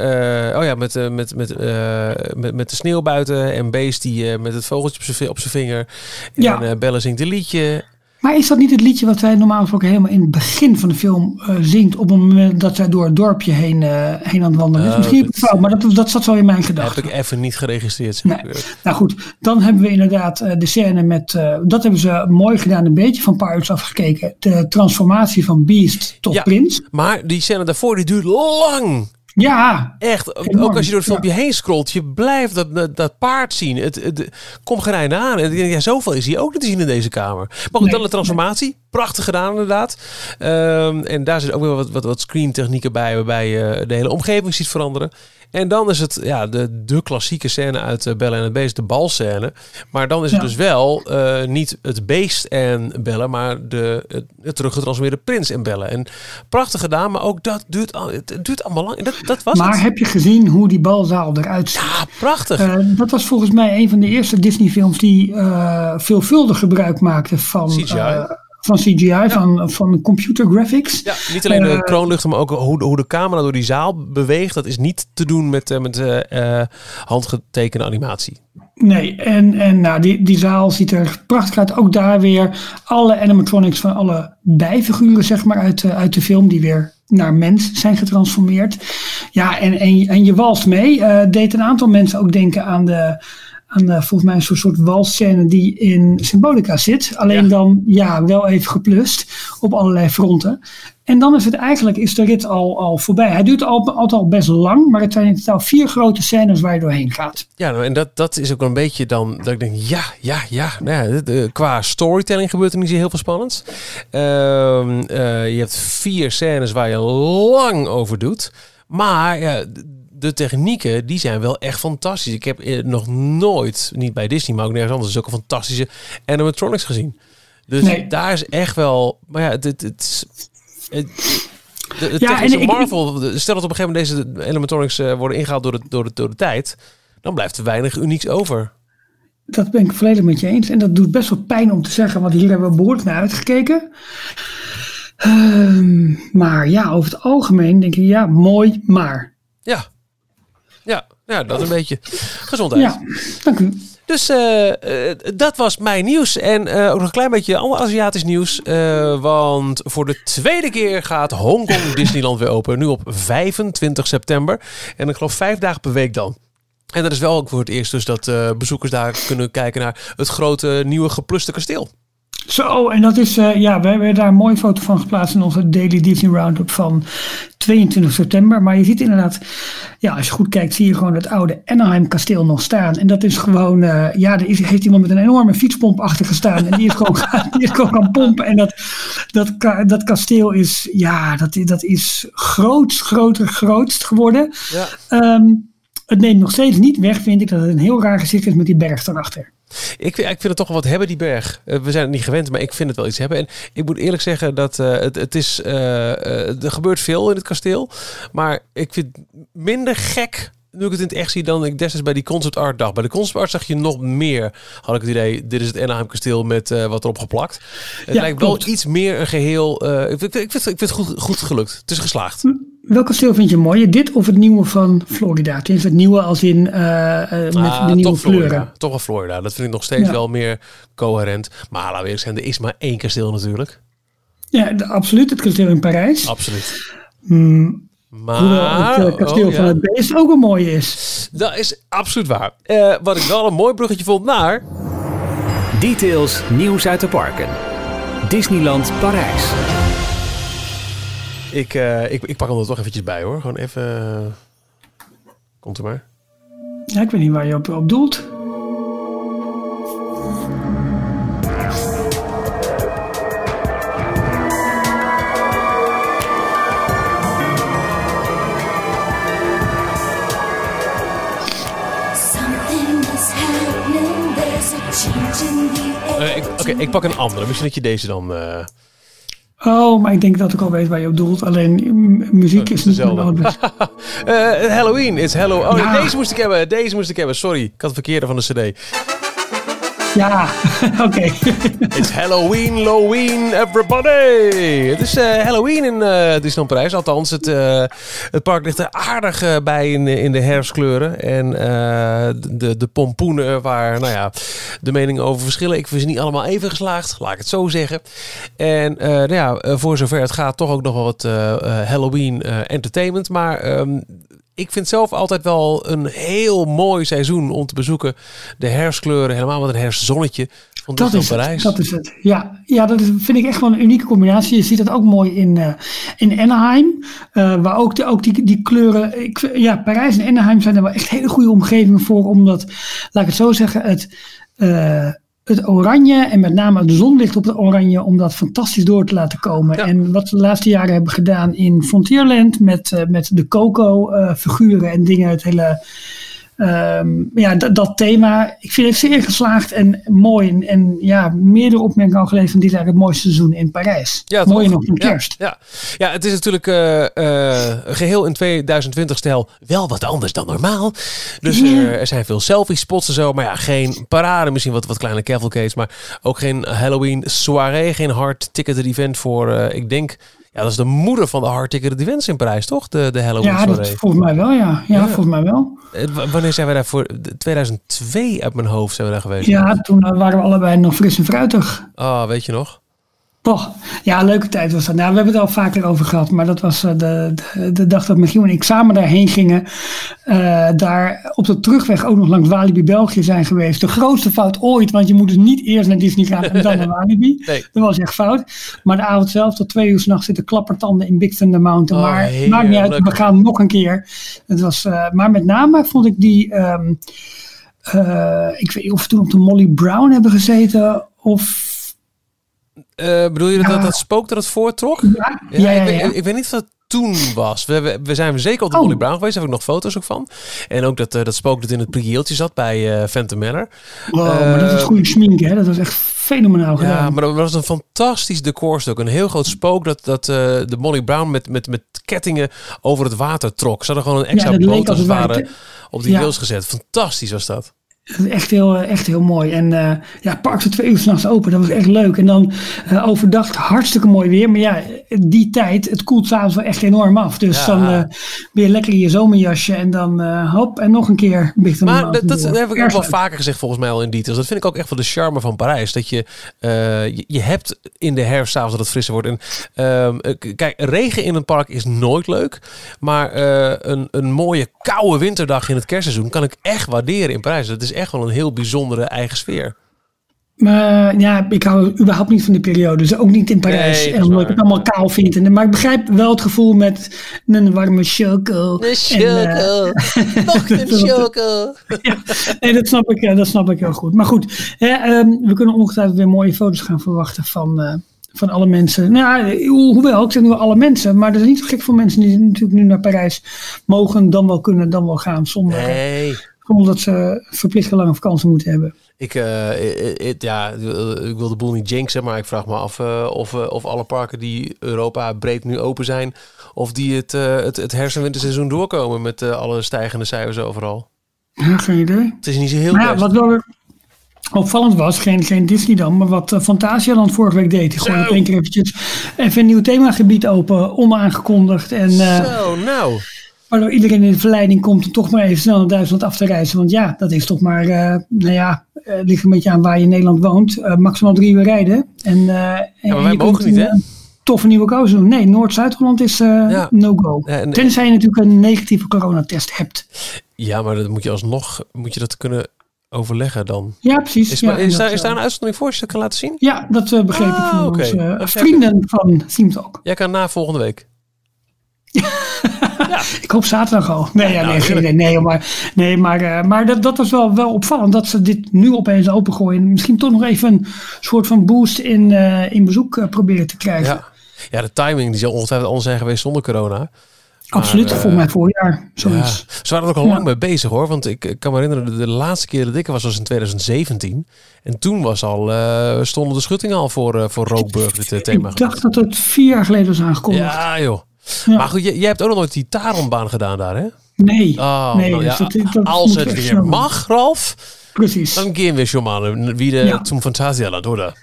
Uh, oh ja, met, uh, met, met, uh, met, met de sneeuw buiten. En Beest die met het vogeltje op zijn vinger. En ja. Bellen zingt een liedje. Maar is dat niet het liedje wat zij normaal gesproken helemaal in het begin van de film uh, zingt op het moment dat zij door het dorpje heen, uh, heen aan het wandelen is? Uh, Misschien dat, fout, maar dat, dat zat zo in mijn gedachten. Heb ik even niet geregistreerd. Nee. Nou goed, dan hebben we inderdaad de scène met, dat hebben ze mooi gedaan, een beetje van Pirates afgekeken. De transformatie van Beast tot ja, Prins. Maar die scène daarvoor die duurt lang. Ja. Echt. Ook als je door het filmpje heen scrolt, je blijft dat, dat, paard zien. Het, het, komt geen aan. En ja, zoveel is hier ook niet te zien in deze kamer. Maar goed, dan de transformatie. Prachtig gedaan inderdaad. Um, en daar zit ook weer wat, wat, wat screen technieken bij, waarbij je de hele omgeving ziet veranderen. En dan is het ja, de, de klassieke scène uit uh, Bellen en het Beest, de balscène. Maar dan is het dus wel uh, niet het beest en bellen, maar de, het, het teruggetransformeerde prins en bellen. En prachtig gedaan, maar ook dat duurt, het duurt allemaal lang. Dat, dat was maar het. heb je gezien hoe die balzaal eruit ziet? Ja, prachtig. Uh, dat was volgens mij een van de eerste Disney films die veelvuldig gebruik maakte van... CGI van CGI, van, van computer graphics. Ja, niet alleen de uh, kroonluchten, maar ook hoe, hoe de camera door die zaal beweegt. Dat is niet te doen met, uh, met uh, handgetekende animatie. Nee, en, en nou, die, die zaal ziet er prachtig uit. Ook daar weer alle animatronics van alle bijfiguren zeg maar, uit, uit de film die weer naar mens zijn getransformeerd. Ja, en, en, en je walst mee. deed een aantal mensen ook denken aan de uh, volgens mij een soort, soort walscène die in Symbolica zit. Alleen dan ja, wel even geplust op allerlei fronten. En dan is het eigenlijk is de rit al, al voorbij. Hij duurt al, altijd al best lang, maar het zijn in totaal vier grote scènes waar je doorheen gaat. Ja, nou, en dat, dat is ook een beetje dan dat ik denk, ja, ja, ja. Nou ja de, qua storytelling gebeurt er niet zo heel veel spannends. Ehm, eh, je hebt vier scènes waar je lang over doet. Maar ja, de technieken, die zijn wel echt fantastisch. Ik heb eh, nog nooit, niet bij Disney, maar ook nergens anders, zulke fantastische animatronics gezien. Dus Nee. daar is echt wel... Maar ja, het, het, het, het, de, de Ja, en ik- Marvel, de- stel dat op een gegeven moment deze animatronics eh, worden ingehaald door de, door, de, door de tijd, dan blijft er weinig unieks over. Dat ben ik volledig met je eens. En dat doet best wel pijn om te zeggen, want hier hebben we behoorlijk naar uitgekeken. Ehm, maar ja, over het algemeen denk ik, ja, mooi, maar. Ja, ja, ja dat een beetje. Gezondheid. Ja, dank u. Dus eh, eh, dat was mijn nieuws. En eh, ook nog een klein beetje ander Aziatisch nieuws. want voor de tweede keer gaat Hongkong [LAUGHS] Disneyland weer open. Nu op 25 september. En ik geloof vijf dagen per week dan. En dat is wel ook voor het eerst dus dat bezoekers daar kunnen kijken naar het grote nieuwe gepluste kasteel. Zo, en dat is, eh, ja, we hebben daar een mooie foto van geplaatst in onze Daily Disney Roundup van 22 september. Maar je ziet inderdaad, ja, als je goed kijkt, zie je gewoon het oude Anaheim kasteel nog staan. En dat is gewoon, eh, ja, er is, heeft iemand met een enorme fietspomp achter gestaan. En die is gewoon, [LAUGHS] die is gewoon gaan pompen. En dat, dat, dat kasteel is, ja, dat, dat is grootst, groter, grootst geworden. Ja. Ehm, het neemt nog steeds niet weg, vind ik, dat het een heel raar gezicht is met die berg daarachter. Ik, ik vind het toch wel wat hebben, die berg. Eh, we zijn het niet gewend, maar ik vind het wel iets hebben. En ik moet eerlijk zeggen dat eh, het, het is. eh, er gebeurt veel in het kasteel. Maar ik vind het minder gek. Nu ik het in het echt zie dan ik destijds bij die concept art dag. Bij de concept art zag je nog meer. Had ik het idee, dit is het Anaheim kasteel met eh, wat erop geplakt. Het Ja, lijkt klopt. wel iets meer een geheel. eh, ik, vind, ik, vind, ik vind het goed, goed gelukt. Het is geslaagd. Welk kasteel vind je mooier? Dit of het nieuwe van Florida? Het is het nieuwe als in eh, met Ah, de nieuwe Florida. kleuren. Toch wel Florida. Dat vind ik nog steeds Ja. wel meer coherent. Maar laten we eerlijk zijn, er is maar één kasteel natuurlijk. Ja, de- absoluut. Het kasteel in Parijs. Absoluut. Maar het eh, kasteel oh, ja. van het beest ook een mooie is. Dat is absoluut waar. Eh, wat ik wel een mooi bruggetje vond naar. Details nieuws uit de parken. Disneyland Parijs. Ik, eh, ik, ik pak hem er toch eventjes bij hoor. Gewoon even. Komt er maar. Ja, ik weet niet waar je op, op doelt. Eh, ik- Oké, ik pak een andere. Misschien dat je deze dan. eh, Oh, maar ik denk dat ik al weet waar je op doelt. Alleen muziek is niet dezelfde. [LAUGHS] eh, Halloween is Hello. Oh, Ja. deze moest ik hebben. Deze moest ik hebben. Sorry, ik had het verkeerde van de CD. Ja, [LAUGHS] oké. It's Halloween, Halloween, everybody! Het is eh, Halloween in eh Disneyland Parijs. Althans, het, eh, het park ligt er aardig bij in, in de herfstkleuren. En de, de pompoenen waar nou ja, de meningen over verschillen. Ik vind ze niet allemaal even geslaagd, laat ik het zo zeggen. En nou ja, voor zover het gaat, toch ook nog wel wat Halloween entertainment. Maar ehm, ik vind zelf altijd wel een heel mooi seizoen om te bezoeken. De herfstkleuren, helemaal met een herfstzonnetje van Dat is, Parijs. het, dat is het. Ja, ja dat is, vind ik echt wel een unieke combinatie. Je ziet dat ook mooi in, eh, in Anaheim. eh, waar ook, de, ook die, die kleuren. Ik, ja, Parijs en Anaheim zijn er wel echt hele goede omgevingen voor. Omdat, laat ik het zo zeggen, het, eh, het oranje en met name het zonlicht op het oranje. om dat fantastisch door te laten komen. Ja. En wat we de laatste jaren hebben gedaan in Frontierland. met, eh, met de Coco-figuren en dingen. Het hele. Ehm, ja, dat, thema. Ik vind het zeer geslaagd en mooi. En, en ja, meerdere opmerkingen al gelezen van dit het mooiste seizoen in Parijs. Ja, toch? nog Ja, kerst. Ja, ja. het is natuurlijk eh, eh, geheel in 2020 stijl wel wat anders dan normaal. Dus Ja. er, er zijn veel selfie spots en zo. Maar ja, geen parade. Misschien wat, wat kleine cavalcades. Maar ook geen Halloween soirée. Geen hard ticketed event voor, eh, ik denk... Ja, dat is de moeder van de hard ticketed events in Parijs, toch? De, de Halloween Ja, dat volgens mij wel, ja. Ja, Ja. volgens mij wel. Eh, Wanneer zijn we daar voor? De- 2002 uit mijn hoofd zijn we daar geweest. Ja, toen eh, waren we allebei nog fris en fruitig. Ah, weet je nog? Toch, ja, leuke tijd was dat. Nou, we hebben het al vaker over gehad, maar dat was eh, de, de, de dag dat Michiel en ik samen daarheen gingen. Eh, daar op de terugweg ook nog langs Walibi België zijn geweest. De grootste fout ooit, want je moet dus niet eerst naar Disney gaan en dan naar [LAUGHS] Walibi. Nee. Dat was echt fout. Maar de avond zelf tot twee uur s'nachts zitten klappertanden in Big Thunder Mountain. Oh, maar maakt niet uit, we gaan nog een keer. Het was, eh, maar met name vond ik die... ehm, eh, ik weet niet of we toen op de Molly Brown hebben gezeten of... Eh, bedoel je dat, Ja. dat dat spook dat het voortrok? Ja, ja, ja. ik, ja. weet, ik weet niet of dat toen was. We, we, we zijn zeker op de Oh. Molly Brown geweest. Daar heb ik nog foto's ook van. En ook dat, eh, dat spook dat in het prieeltje zat bij eh Phantom Manor. Wow, maar dat was Eh, goede schmink, hè? Dat was echt fenomenaal gedaan. Ja, maar dat was een fantastisch decorstuk. Een heel groot spook dat, dat eh, de Molly Brown met, met, met kettingen over het water trok. Ze hadden gewoon een extra leek boot als het ware op die Ja. rails gezet. Fantastisch was dat. Dat is echt heel, eh, echt heel mooi. En eh ja, park tot twee uur s'nachts open. Dat was echt leuk. En dan eh, overdag hartstikke mooi weer. Maar ja, die tijd, het koelt s'avonds wel echt enorm af. Dus Ja. dan eh, ben je lekker in je zomerjasje. En dan hop, en nog een keer Maar dat, heb ik ook wel vaker gezegd volgens mij al in details. Dat vind ik ook echt wel de charme van Parijs. Dat je, je, je hebt in de herfst s'avonds dat het frisser wordt. En, ehm, eh, kijk, regen in een park is nooit leuk. Maar een, een mooie koude winterdag in het kerstseizoen kan ik echt waarderen in Parijs. Dat is echt wel een heel bijzondere eigen sfeer. Maar ja, ik hou überhaupt niet van die periode. Dus ook niet in Parijs. Nee, dat en is omdat ik het allemaal kaal vind. En, maar ik begrijp wel het gevoel met een warme choco. En, eh, Nog [LAUGHS] een choco. ja, nee, dat snap, ik, eh, dat snap ik heel goed. Maar goed, hè, ehm, we kunnen ongetwijfeld weer mooie foto's gaan verwachten van, eh, van alle mensen. Nou, ho- hoewel, ik zeg nu wel alle mensen. Maar er zijn niet zo gek veel mensen die natuurlijk nu naar Parijs mogen, dan wel kunnen, dan wel gaan. Zonder, Nee. Gewoon omdat ze verplichte lange vakantie moeten hebben. Ik, eh, ja, ik wil de boel niet jinxen, maar ik vraag me af eh, of, eh, of alle parken die Europa breed nu open zijn, of die het, het, het herfst- doorkomen met alle stijgende cijfers overal. Ja, geen idee. Het is niet zo heel Maar ja, wat wel opvallend was, geen, geen Disney dan, maar wat uh, Fantasialand vorige week deed. Die gooide op één keer eventjes even een nieuw themagebied open, onaangekondigd. En Zo, nou. Waardoor iedereen in de verleiding komt om toch maar even snel naar Duitsland af te reizen. Want ja, dat is toch maar, eh, nou ja, eh, ligt een beetje aan waar je in Nederland woont. Eh, maximaal drie uur rijden. En, eh, en wij mogen niet, hè? toffe nieuwe keuze doen. Nee, Noord-Zuid-Holland is Ja. no-go. Ja, en- Tenzij je natuurlijk een negatieve coronatest hebt. Ja, maar dat moet je alsnog moet je dat kunnen overleggen dan. Ja, precies. Is, ja, maar- is, daar, is een uitzondering voor je dat kan laten zien? Ja, dat eh, begreep ik Ah, van heb vrienden van Team Talk. Jij kan na volgende week. [LAUGHS] Ik hoop zaterdag al. Nee, ja, nou, nee, idee. Nee, maar, nee, maar, eh, maar dat, dat was wel, wel opvallend dat ze dit nu opeens opengooien. Misschien toch nog even een soort van boost in, eh, in bezoek eh, proberen te krijgen. Ja. ja, de timing die zal ongetwijfeld anders zijn geweest zonder corona. Absoluut, eh, volgens mij voorjaar. Ja, Zoiets. ze waren er ook al Ja. lang mee bezig hoor. Want ik, ik kan me herinneren, de, de laatste keer dat ik er was, was in 2017. En toen was al, stonden de schuttingen al voor, voor Rookburg, dit thema. Ik dacht dat het vier jaar geleden was aangekondigd. Ja joh. Ja. Maar goed, jij, jij hebt ook nog nooit die Taronbaan gedaan daar hè? Nee, Oh, nee nou dus ja, dat, dat als het weer snel mag, Ralf, Precies. dan gaan we schon mal wieder Ja. zum Phantasialand, oder?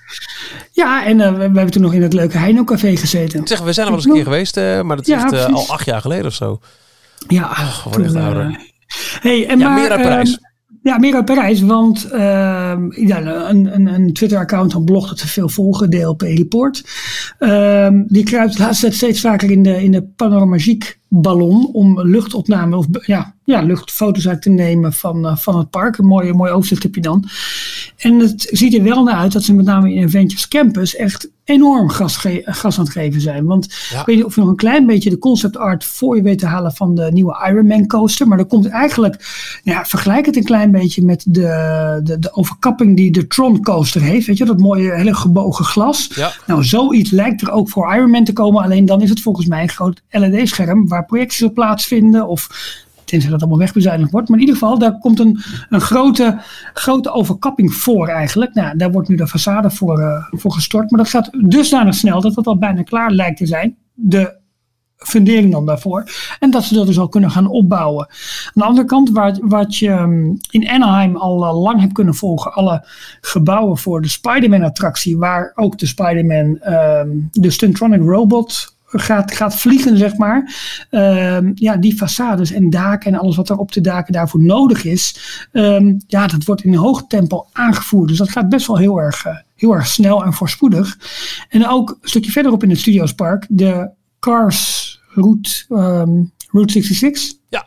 Ja, en eh, we, we hebben toen nog in het leuke Heino Café gezeten. Zeg, we zijn er wel eens een keer geweest, eh, maar dat is Ja, eh, precies. al acht jaar geleden of zo. Ja, worden echt eh, ouder. hey, en Ja, maar, meer uit Parijs. Ja, meer uit Parijs, want ehm, ja, een, een, een Twitter-account had blog dat we veel volgen, DLP Report. Ehm, die kruipt de laatste tijd steeds vaker in de, in de panoramagiek ballon om luchtopname of ja, ja, luchtfoto's uit te nemen van, eh, van het park. Een mooi, mooi overzicht heb je dan. En het ziet er wel naar uit dat ze met name in Adventures Campus echt enorm gas, aan het geven zijn. Want Ja. ik weet niet of je nog een klein beetje de concept art voor je weet te halen van de nieuwe Iron Man coaster. Maar dat komt eigenlijk, ja, vergelijk het een klein beetje met de, de, de overkapping die de Tron coaster heeft. Weet je, dat mooie hele gebogen glas. Ja. Nou, zoiets lijkt er ook voor Iron Man te komen. Alleen dan is het volgens mij een groot LED-scherm waar projecties op plaatsvinden. Of tenzij dat allemaal wegbezuinigd wordt. Maar in ieder geval, daar komt een, een grote, grote overkapping voor eigenlijk. Nou, daar wordt nu de façade voor, eh, voor gestort. Maar dat gaat dusdanig snel dat het al bijna klaar lijkt te zijn. De fundering dan daarvoor. En dat ze dat dus al kunnen gaan opbouwen. Aan de andere kant, waar, wat je um, in Anaheim al uh, lang hebt kunnen volgen, alle gebouwen voor de Spider-Man attractie, waar ook de Spider-Man, um, de Stuntronic Robot gaat, gaat vliegen, zeg maar. Ehm, ja, die façades en daken en alles wat er op de daken daarvoor nodig is. ehm, ja, dat wordt in een hoog tempo aangevoerd. Dus dat gaat best wel heel erg, eh, heel erg snel en voorspoedig. En ook een stukje verderop in het Studiospark, de Cars Route, ehm, Route 66 Ja.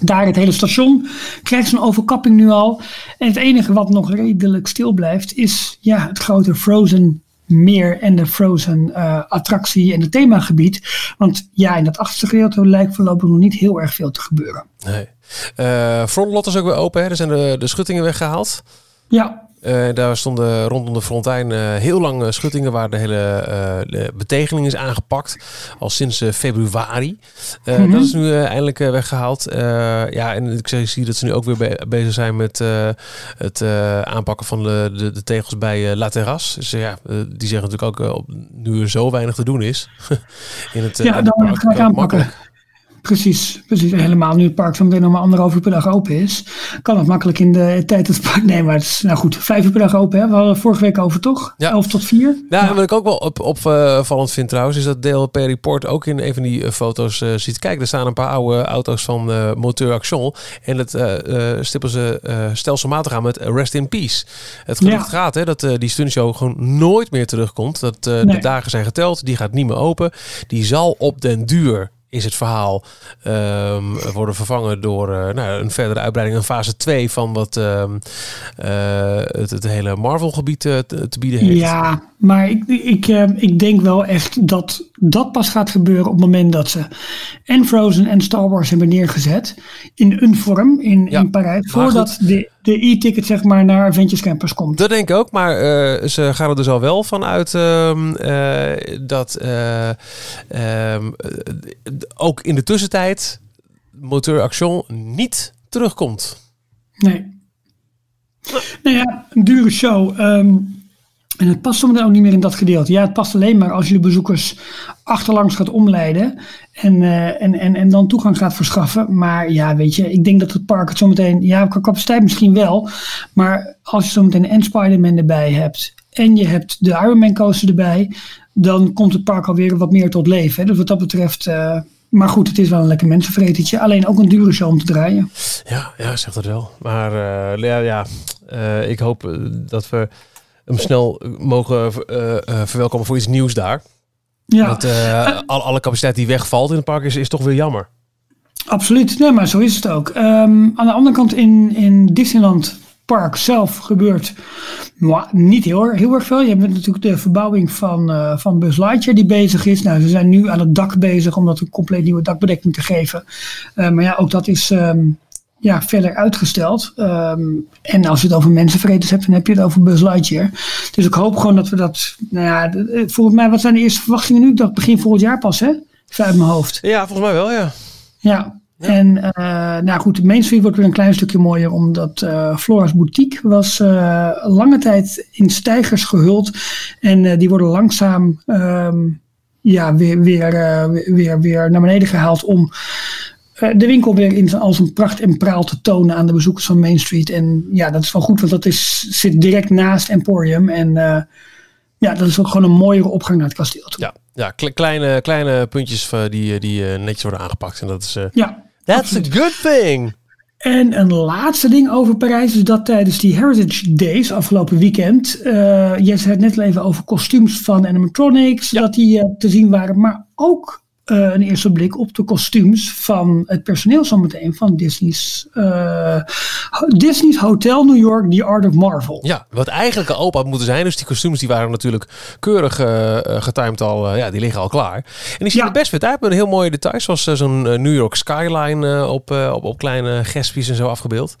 daar het hele station krijgt zo'n overkapping nu al. En het enige wat nog redelijk stil blijft is ja, het grote Frozen meer en de Frozen eh, attractie en het themagebied. Want ja, in dat achterste gedeelte lijkt voorlopig nog niet heel erg veel te gebeuren. Nee. Eh frontlot is ook weer open. Er zijn de, de schuttingen weggehaald. Ja, Eh, daar stonden rondom de frontijn eh, heel lang eh, schuttingen waar de hele de betegeling is aangepakt. Al sinds februari. Mhm. Dat is nu eindelijk eh, weggehaald. Eh, ja, en ik zie dat ze nu ook weer be- bezig zijn met het aanpakken van de, de, de tegels bij La Terrasse. Dus ja, die zeggen natuurlijk ook, op, nu er zo weinig te doen is. [LAUGHS] in het, ja het dan ga ik aanpakken. makkelijk. Precies, precies. Helemaal nu het park zo meteen nog maar anderhalf uur per dag open is. Kan het makkelijk in de tijd dat het park... Nee, maar het is nou goed, vijf uur per dag open. Hè? We hadden het vorige week over toch? Ja. Elf tot vier. Ja, en wat ik ook wel op, opvallend vind trouwens, is dat DLP Report ook in een van die eh, foto's eh, ziet. Kijk, er staan een paar oude auto's van eh Moteur Action. En dat eh, stippen ze stelselmatig aan met Rest in Peace. Het gerucht Ja. gaat hè, dat die stuntshow gewoon nooit meer terugkomt. Dat de dagen zijn geteld, die gaat niet meer open. Die zal op den duur is het verhaal ehm, worden vervangen door eh, nou, een verdere uitbreiding, een fase 2 van wat ehm, eh, het, hele Marvel-gebied eh, te, te bieden heeft. Ja, maar ik, ik, eh, ik denk wel echt dat dat pas gaat gebeuren op het moment dat ze en Frozen en Star Wars hebben neergezet in een vorm in, Ja, in Parijs, voordat de, de e-ticket zeg maar naar Adventures Campus komt. Dat denk ik ook, maar eh, ze gaan er dus al wel van uit ehm, eh, dat eh, ehm, eh, ook in de tussentijd Moteur Action niet terugkomt. Nee. Nou ja, een dure show. ehm, en het past zometeen ook niet meer in dat gedeelte. Ja, het past alleen maar als je de bezoekers achterlangs gaat omleiden. En, eh, en, en, en dan toegang gaat verschaffen. Maar ja, weet je, ik denk dat het park het zometeen... Ja, qua capaciteit misschien wel. Maar als je zometeen en Spider-Man erbij hebt... en je hebt de Iron Man coaster erbij... dan komt het park alweer wat meer tot leven. Hè. Dus wat dat betreft... eh, maar goed, het is wel een lekker mensenvretertje. Alleen ook een dure show om te draaien. Ja, ja, zegt het wel. Maar eh, ja, ja ik hoop dat we hem snel mogen eh, eh, verwelkomen voor iets nieuws daar. Ja. Want eh, al- alle capaciteit die wegvalt in het park is, is toch weer jammer. Absoluut, nee, maar zo is het ook. Ehm, aan de andere kant in, in Disneyland Park zelf gebeurt mwah, niet heel, heel erg veel. Je hebt natuurlijk de verbouwing van, eh, van Buzz Lightyear die bezig is. Nou, ze zijn nu aan het dak bezig om dat een compleet nieuwe dakbedekking te geven. Eh, maar ja, ook dat is ehm, ja, verder uitgesteld. Ehm, en als je het over mensenvreters hebt, dan heb je het over Buzz Lightyear. Dus ik hoop gewoon dat we dat... Nou ja, eh, volgens mij, wat zijn de eerste verwachtingen nu? Ik dacht begin volgend jaar pas, hè? Even uit mijn hoofd. Ja, volgens mij wel, ja. Ja. En eh, nou goed, Main Street wordt weer een klein stukje mooier, omdat eh Flora's Boutique was lange tijd in stijgers gehuld. En die worden langzaam ehm, ja, weer, weer, weer, weer, naar beneden gehaald om de winkel weer in, als een pracht en praal te tonen aan de bezoekers van Main Street. En ja, dat is wel goed, want dat is, zit direct naast Emporium. En eh, ja, dat is ook gewoon een mooiere opgang naar het kasteel toe. Ja, ja kle- kleine, kleine puntjes eh, die, die eh, netjes worden aangepakt. En dat is... eh, Ja, That's a good thing. En een laatste ding over Parijs is dat tijdens die Heritage Days afgelopen weekend, eh je zei het net al even over kostuums van animatronics, dat die eh, te zien waren, maar ook eh, een eerste blik op de kostuums van het personeel zometeen van Disney's, eh, Disney's Hotel New York, The Art of Marvel. Ja, wat eigenlijk al open had moeten zijn. Dus die kostuums die waren natuurlijk keurig eh, getimed al. ja, die liggen al klaar. En die zien Ja. er best vet uit met heel mooie details. Zoals zo'n New York skyline op, op, op kleine gespjes en zo afgebeeld.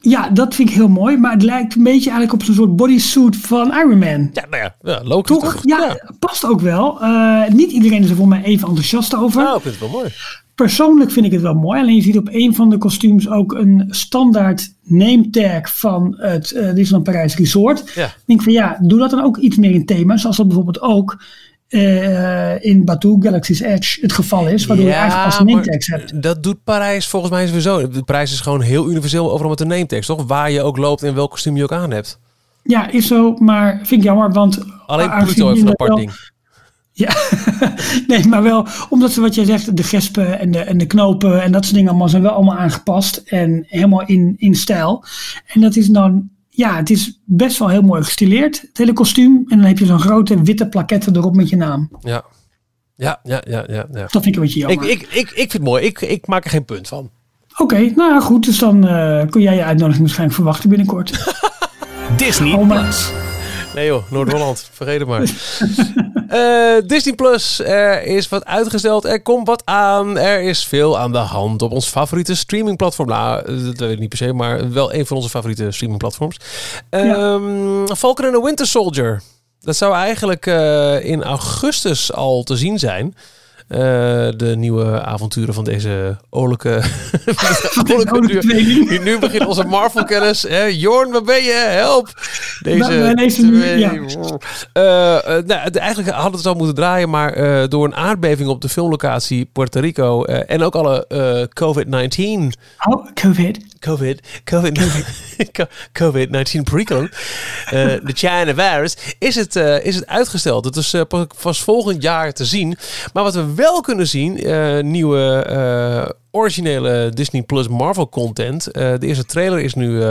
Ja, dat vind ik heel mooi, maar het lijkt een beetje eigenlijk op zo'n soort bodysuit van Iron Man. Ja, nou ja, ja logisch Toch? toch? Ja, past ook wel. Eh, niet iedereen is er voor mij even enthousiast over. Nou, ik vind het wel mooi. Persoonlijk vind ik het wel mooi. Alleen je ziet op een van de kostuums ook een standaard name tag van het eh Disneyland Parijs Resort. Ja. Ik denk van ja, doe dat dan ook iets meer in thema. Zoals dat bijvoorbeeld ook eh, in Batuu Galaxy's Edge het geval is. Waardoor je eigenlijk name maar tags hebt. dat doet Parijs volgens mij sowieso. De Parijs is gewoon heel universeel overal met de name tags, toch? Waar je ook loopt en welk kostuum je ook aan hebt. Ja, is zo. Maar vind ik jammer, want... Alleen Pluto heeft een apart ding. Ja, [LAUGHS] nee, maar wel omdat ze wat jij zegt, de gespen en de, en de knopen en dat soort dingen allemaal zijn wel allemaal aangepast en helemaal in, in stijl. En dat is dan, ja, het is best wel heel mooi gestileerd, het hele kostuum. En dan heb je zo'n grote witte plaketten erop met je naam. Ja. Ja, ja, ja, ja. ja. Dat vind ik een beetje Ik, jammer. ik, ik, ik vind het mooi. Ik, ik maak er geen punt van. Oké, nou ja, goed, dus dan eh, kun jij je uitnodiging waarschijnlijk verwachten binnenkort. [LAUGHS] Disney Oh, maar- Plus. Nee joh, [LAUGHS] Noord-Holland. Vergeet het maar. [LAUGHS] Eh, Disney Plus, er is wat uitgesteld. Er komt wat aan. Er is veel aan de hand op ons favoriete streamingplatform. Nou, dat weet ik niet per se, maar wel een van onze favoriete streamingplatforms. Ehm Falcon and the Winter Soldier. Dat zou eigenlijk eh, in augustus al te zien zijn. Eh, de nieuwe avonturen van deze olijke, [LAUGHS] tweeling. Nu begint onze Marvel-kennis. Jorn, waar ben je? Help! Deze nu- twee- ja. Eh, eh, nou, eigenlijk hadden we het al moeten draaien, maar door een aardbeving op de filmlocatie Puerto Rico en ook alle eh, COVID-19 Oh, COVID. COVID, COVID, [LAUGHS] COVID-19 perikelen, eh, de China virus, is het, eh, is het uitgesteld. Het is eh, pas- pas volgend jaar te zien. Maar wat we wel kunnen zien, nieuwe originele Disney Plus Marvel content. De eerste trailer is nu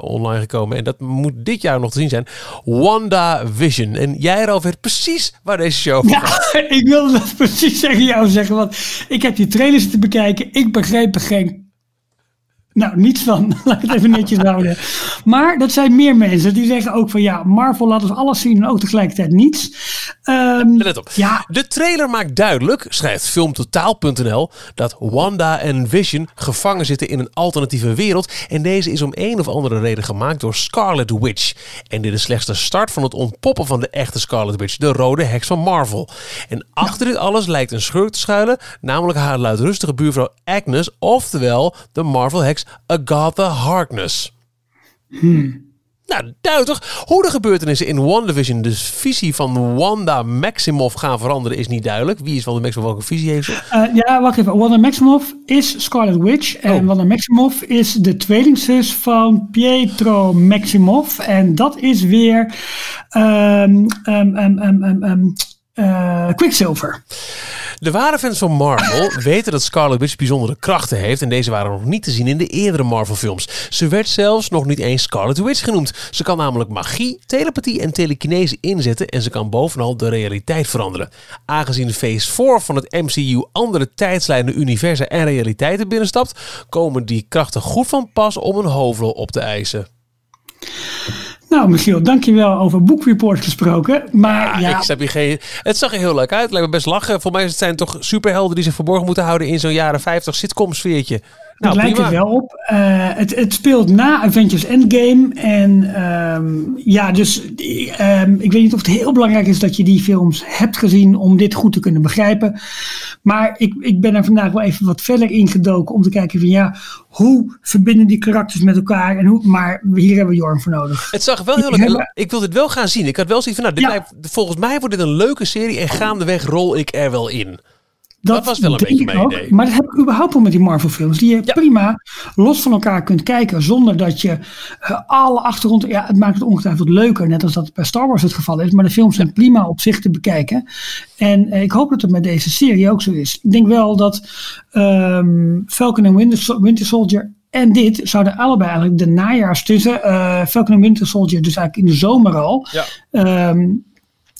online gekomen en dat moet dit jaar nog te zien zijn. WandaVision. En jij, Ralf, weet precies waar deze show over gaat. Ja, [LAUGHS] ik wilde dat precies tegen jou zeggen, want ik heb die trailers zitten bekijken. Ik begreep er geen. Nou, niets van. [LAUGHS] Laat ik het even netjes houden. Maar dat zijn meer mensen die zeggen ook van ja, Marvel laat ons alles zien en ook tegelijkertijd niets. Ehm, Let op. Ja, De trailer maakt duidelijk, schrijft filmtotaal.nl, dat Wanda en Vision gevangen zitten in een alternatieve wereld. En deze is om een of andere reden gemaakt door Scarlet Witch. En dit is slechts de start van het ontpoppen van de echte Scarlet Witch, de rode heks van Marvel. En achter dit alles lijkt een schurk te schuilen, namelijk haar luidrustige buurvrouw Agnes, oftewel de Marvel heks Agatha Harkness. Nou, duidelijk. Hoe de gebeurtenissen in WandaVision de visie van Wanda Maximoff gaan veranderen is niet duidelijk. Wie is Wanda Maximoff? Welke visie heeft ze? eh, ja, wacht even. Wanda Maximoff is Scarlet Witch. En Oh. Wanda Maximoff is de tweelingzus van Pietro Maximoff. En dat is weer ehm, ehm, ehm, eh, Quicksilver. De ware fans van Marvel [LAUGHS] weten dat Scarlet Witch bijzondere krachten heeft en deze waren nog niet te zien in de eerdere Marvel films. Ze werd zelfs nog niet eens Scarlet Witch genoemd. Ze kan namelijk magie, telepathie en telekinese inzetten en ze kan bovenal de realiteit veranderen. Aangezien Phase 4 van het MCU andere tijdslijnen, universa en realiteiten binnenstapt, komen die krachten goed van pas om een hoofdrol op te eisen. Nou, Michiel, dankjewel over Boekreport gesproken. Maar ja, Ik snap je geen. Het zag er heel leuk uit. Het lijkt me best lachen. Voor mij zijn het toch superhelden die zich verborgen moeten houden in zo'n jaren 50 sitcom sfeertje. Nou, het lijkt prima. er wel op. Eh, het, het speelt na Avengers Endgame. En ehm, ja, dus ehm, ik weet niet of het heel belangrijk is dat je die films hebt gezien om dit goed te kunnen begrijpen. Maar ik, ik ben er vandaag wel even wat verder ingedoken om te kijken van ja, hoe verbinden die karakters met elkaar? En hoe, maar hier hebben we Jorn voor nodig. Het zag wel heel leuk hebben- Ik wil dit wel gaan zien. Ik had wel zoiets van, nou, dit Ja. lijkt, volgens mij wordt dit een leuke serie en gaandeweg rol ik er wel in. Dat was wel een beetje mijn ook. idee. Maar dat heb ik überhaupt wel met die Marvel films. Die je prima los van elkaar kunt kijken. Zonder dat je eh, alle achtergrond... Ja, het maakt het ongetwijfeld leuker. Net als dat bij Star Wars het geval is. Maar de films zijn prima op zich te bekijken. En eh, ik hoop dat het met deze serie ook zo is. Ik denk wel dat ehm, Falcon en Winter, Sol- Winter Soldier... En dit zouden allebei eigenlijk de najaars tussen uh, Falcon en Winter Soldier, dus eigenlijk in de zomer al. Ja. Ehm,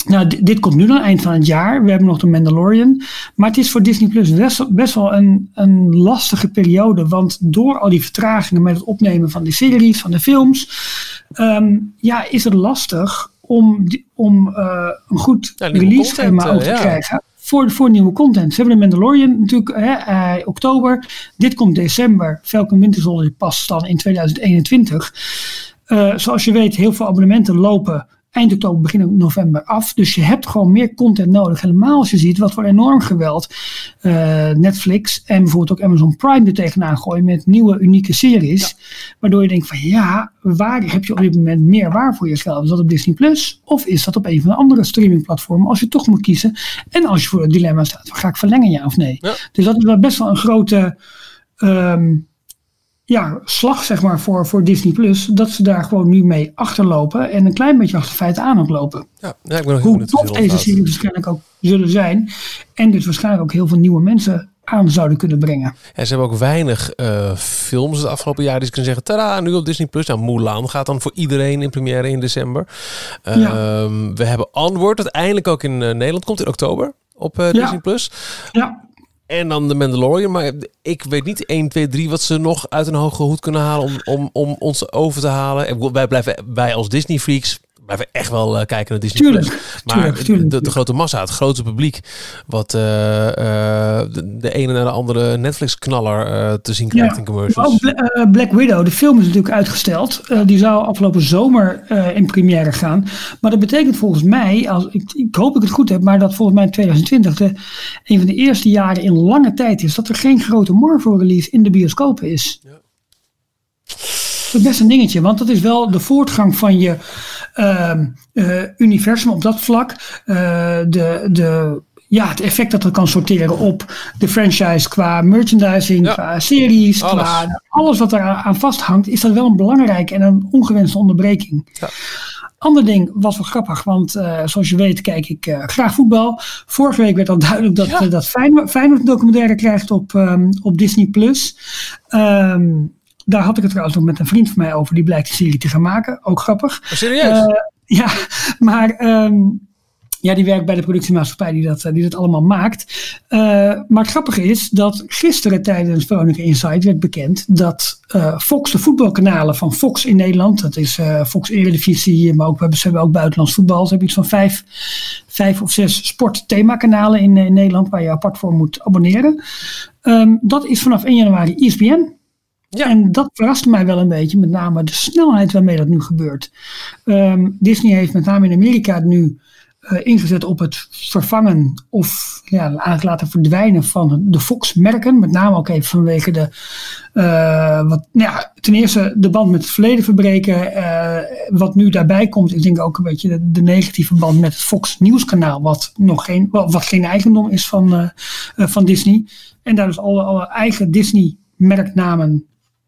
nou, dit, dit komt nu dan eind van het jaar. We hebben nog de Mandalorian. Maar het is voor Disney Plus best, best wel een, een lastige periode. Want door al die vertragingen met het opnemen van de series, van de films. ehm, ja, is het lastig om, om eh, een goed Ja, release schema ook eh, te ja. krijgen. Voor, voor nieuwe content. Ze hebben de Mandalorian natuurlijk hè, eh, oktober. Dit komt december. Falcon Winter Soldier past dan in 2021. Eh, zoals je weet, heel veel abonnementen lopen eind oktober, begin november af. Dus je hebt gewoon meer content nodig. Helemaal als je ziet wat voor enorm geweld eh, Netflix en bijvoorbeeld ook Amazon Prime er tegenaan gooien met nieuwe unieke series. Waardoor je denkt van ja, waar heb je op dit moment meer waar voor je geld? Is dat op Disney Plus of is dat op een van de andere streamingplatformen als je toch moet kiezen? En als je voor het dilemma staat, ga ik verlengen ja of nee? Ja. Dus dat is wel best wel een grote... ehm, ja, slag zeg maar, voor, voor Disney Plus. Dat ze daar gewoon nu mee achterlopen. En een klein beetje achter feiten aan het lopen. Ja, ja, ik ben Hoe tof deze gaat. series waarschijnlijk ook zullen zijn. En dus waarschijnlijk ook heel veel nieuwe mensen aan zouden kunnen brengen. En ze hebben ook weinig eh, films het afgelopen jaar die ze kunnen zeggen, tada, nu op Disney+. Plus. Nou, Mulan gaat dan voor iedereen in première in december. Ehm, We hebben Onward, dat eindelijk ook in eh, Nederland komt in oktober op eh, Ja. Disney+. Plus. Ja, En dan de Mandalorian. Maar ik weet niet 1, 2, 3 wat ze nog uit een hoge hoed kunnen halen om, om, om ons over te halen. Wij blijven, wij als Disney freaks blijven echt wel eh, kijken naar Disney+. Tuurlijk, Plus. Maar tuurlijk, tuurlijk. De, de grote massa, het grote publiek, wat eh, eh, de, de ene naar de andere Netflix-knaller te zien krijgt Ja. in commercials. ook Bla- Black Widow, de film is natuurlijk uitgesteld. Die zou afgelopen zomer in première gaan. Maar dat betekent volgens mij, als, ik, ik hoop dat ik het goed heb, maar dat volgens mij 2020 de, een van de eerste jaren in lange tijd is dat er geen grote Marvel-release in de bioscopen is. Dat is best een dingetje, want dat is wel de voortgang van je ehm, eh, universum op dat vlak. Eh, de, de, ja, het effect dat het kan sorteren op de franchise qua merchandising, Ja. qua series, Alles. qua alles wat er aan vasthangt, is dat wel een belangrijke en een ongewenste onderbreking. Ja. Ander ding was wel grappig, want eh, zoals je weet kijk ik graag voetbal. Vorige week werd al duidelijk dat, Ja. dat Feyenoord, Feyenoord een documentaire krijgt op, ehm, op Disney+. Plus. Ehm, daar had ik het trouwens nog met een vriend van mij over, die blijkt de serie te gaan maken. Ook grappig. Maar serieus? Eh, [LAUGHS] ja, maar ehm, ja, die werkt bij de productiemaatschappij die dat, eh, die dat allemaal maakt. Eh, maar het grappige is dat gisteren tijdens Veronica Insight werd bekend dat Fox, de voetbalkanalen van Fox in Nederland, dat is Fox Eredivisie, maar ook, we hebben, ze hebben ook buitenlands voetbal. Ze hebben iets van vijf, vijf of zes sportthemakanalen in, in Nederland waar je apart voor moet abonneren. Ehm, dat is vanaf 1 januari ESPN. Ja. En dat verraste mij wel een beetje, met name de snelheid waarmee dat nu gebeurt. Ehm, Disney heeft met name in Amerika nu eh, ingezet op het vervangen of ja, verdwijnen van de Fox-merken. Met name ook even vanwege de, eh, wat, nou ja, ten eerste de band met het verleden verbreken. eh, wat nu daarbij komt, ik denk ook een beetje de, negatieve band met het Fox Nieuwskanaal, wat nog geen, wat, geen eigendom is van, van Disney. En daar dus alle, alle eigen Disney-merknamen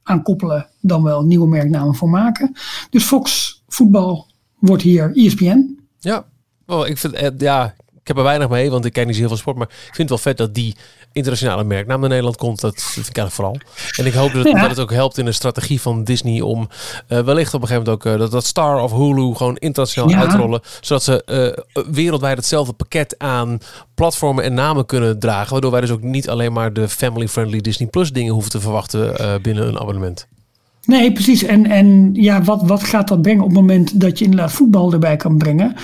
aan koppelen, dan wel nieuwe merknamen voor maken. Dus Fox voetbal wordt hier ESPN. Ja, wel, ik vind ja, heb er weinig mee, want ik kijk niet zo heel veel sport. Maar ik vind het wel vet dat die internationale merknaam naar Nederland komt. Dat vind ik eigenlijk vooral. En ik hoop dat het, Ja. dat het ook helpt in de strategie van Disney om eh, wellicht op een gegeven moment ook eh, dat, dat Star of Hulu gewoon internationaal Ja. uit te rollen. Zodat ze eh, wereldwijd hetzelfde pakket aan platformen en namen kunnen dragen. Waardoor wij dus ook niet alleen maar de family-friendly Disney Plus dingen hoeven te verwachten binnen een abonnement. Nee, precies. En, en ja, wat, wat gaat dat brengen op het moment dat je inderdaad voetbal erbij kan brengen?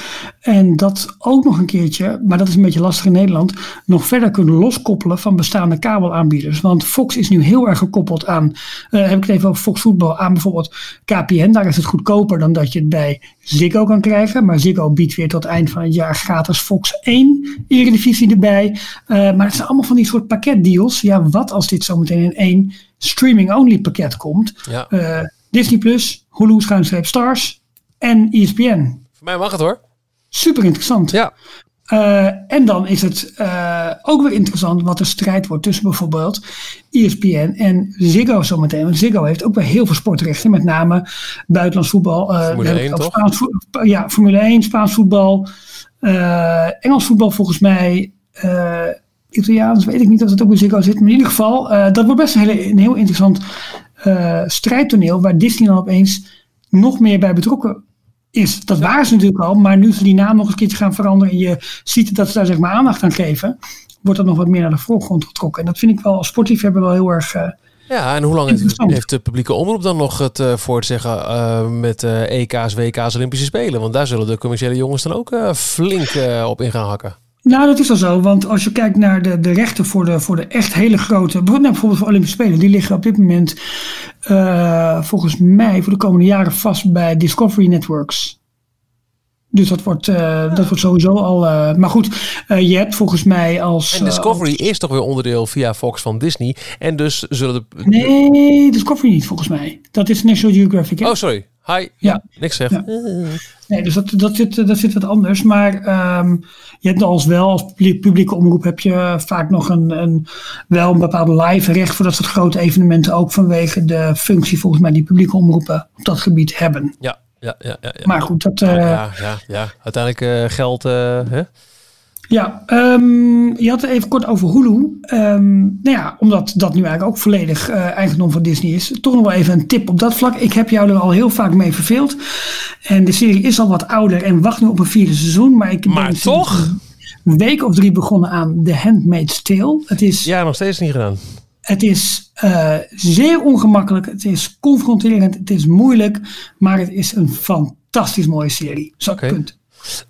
En dat ook nog een keertje, maar dat is een beetje lastig in Nederland, nog verder kunnen loskoppelen van bestaande kabelaanbieders. Want Fox is nu heel erg gekoppeld aan, eh, heb ik het even over Fox voetbal, aan bijvoorbeeld KPN. Daar is het goedkoper dan dat je het bij Ziggo kan krijgen. Maar Ziggo biedt weer tot het eind van het jaar gratis Fox 1 Eredivisie erbij. Eh, maar het zijn allemaal van die soort pakketdeals. Ja, wat als dit zometeen in één streaming-only pakket komt? Ja, Eh, Disney Plus, Hulu Stars en ESPN. voor mij mag het hoor. Super interessant. Ja, Eh, en dan is het eh, ook weer interessant wat de strijd wordt tussen bijvoorbeeld ESPN en Ziggo zometeen. Want Ziggo heeft ook weer heel veel sportrechten, met name buitenlands voetbal. eh, Formule we hebben 1 het over toch? Spaans voet- ja, Formule 1, Spaans voetbal, Engels voetbal volgens mij. Italiaans weet ik niet of het ook bij Ziggo zit. Maar in ieder geval, dat wordt best een, hele, een heel interessant strijdtoneel. Waar Disney dan opeens nog meer bij betrokken is. Dat waren ze natuurlijk al. Maar nu ze die naam nog eens een keertje gaan veranderen. En je ziet dat ze daar zeg maar aandacht aan geven. Wordt dat nog wat meer naar de voorgrond getrokken. En dat vind ik wel als sportliefhebber wel heel erg... eh, Ja, en hoe lang heeft, de publieke omroep dan nog het eh, voor te zeggen eh, met EK's, WK's, Olympische Spelen? Want daar zullen de commerciële jongens dan ook flink op in gaan hakken. Nou, dat is al zo. Want als je kijkt naar de, de rechten voor de, voor de echt hele grote. bijvoorbeeld- nou, voor Olympische Spelen. Die liggen op dit moment eh, volgens mij voor de komende jaren vast bij Discovery Networks. Dus dat wordt, eh, dat wordt sowieso al. eh, maar goed, je hebt volgens mij als. En Discovery is toch weer onderdeel via Fox van Disney. En dus zullen de... nee, Discovery niet volgens mij. Dat is National Geographic. hè? Oh, sorry. Hi. Ja. Niks zeg. Ja. Nee, dus dat, dat, zit, dat zit wat anders. Maar ehm, je hebt als wel, als publiek- publieke omroep heb je vaak nog een, een, wel een bepaald live recht voor dat soort grote evenementen. Ook vanwege de functie volgens mij die publieke omroepen op dat gebied hebben. Ja, ja, ja. ja, ja. Maar goed, dat... eh, ja, ja, ja. Uiteindelijk eh, geld. eh, hè? Ja, ehm, je had het even kort over Hulu. Ehm, nou ja, omdat dat nu eigenlijk ook volledig eh, eigendom van Disney is. Toch nog wel even een tip op dat vlak. Ik heb jou er al heel vaak mee verveeld. En de serie is al wat ouder en wacht nu op een vierde seizoen. Maar ik ben Maar sinds toch? een week of drie begonnen aan The Handmaid's Tale. Het is, Ja, nog steeds niet gedaan. het is eh, zeer ongemakkelijk. Het is confronterend. Het is moeilijk. Maar het is een fantastisch mooie serie. Zo, punt.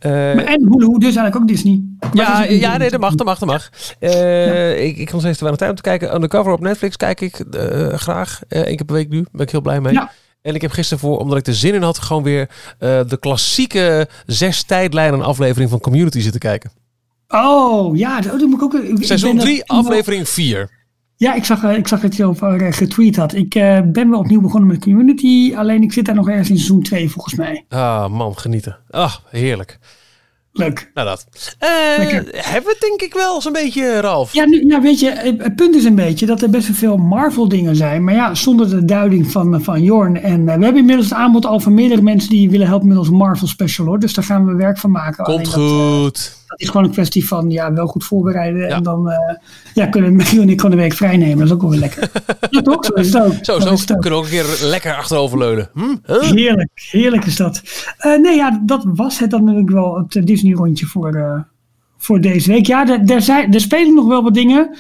Maar en Hulu, dus eigenlijk ook Disney. Maar ja, ja, nee, dat mag, dat mag, dat mag. Eh, ik, ik nog steeds te weinig tijd om te kijken. Undercover op Netflix kijk ik eh, graag. Eén keer per week nu. Ben ik heel blij mee. Ja. En ik heb gisteren voor, omdat ik er zin in had, gewoon weer de klassieke zes tijdlijnen aflevering van Community zitten kijken. Oh, ja, dat, dat moet ik ook... ik- Seizoen ben dat 3, opnieuw- aflevering 4. Ja, ik zag, eh, ik zag dat je over eh, getweet had. Ik eh, ben wel opnieuw begonnen met Community. Alleen ik zit daar nog ergens in seizoen 2 volgens mij. Ah, man, genieten. Ah, heerlijk. Leuk. Nou dat. Hebben we het denk ik wel zo'n beetje, Ralf. Ja, nu, ja, weet je, het punt is een beetje dat er best wel veel Marvel dingen zijn. Maar ja, zonder de duiding van, van Jorn. En we hebben inmiddels het aanbod al van meerdere mensen die willen helpen met ons Marvel special hoor. Dus daar gaan we werk van maken. Komt dat, goed. Dat is gewoon een kwestie van ja, wel goed voorbereiden. Ja. En dan eh, ja, kunnen Michiel en ik gewoon de week vrij nemen. Dat is ook wel weer lekker. [LAUGHS] ja, toch? Zo is het ook. Zo, Zo het ook. kunnen we ook een keer lekker achteroverleunen. Hm? Huh? Heerlijk, heerlijk is dat. Eh, nee, ja, dat was het dan natuurlijk wel, het eh, Disney-rondje voor, voor deze week. Ja, er, zijn, er spelen nog wel wat dingen.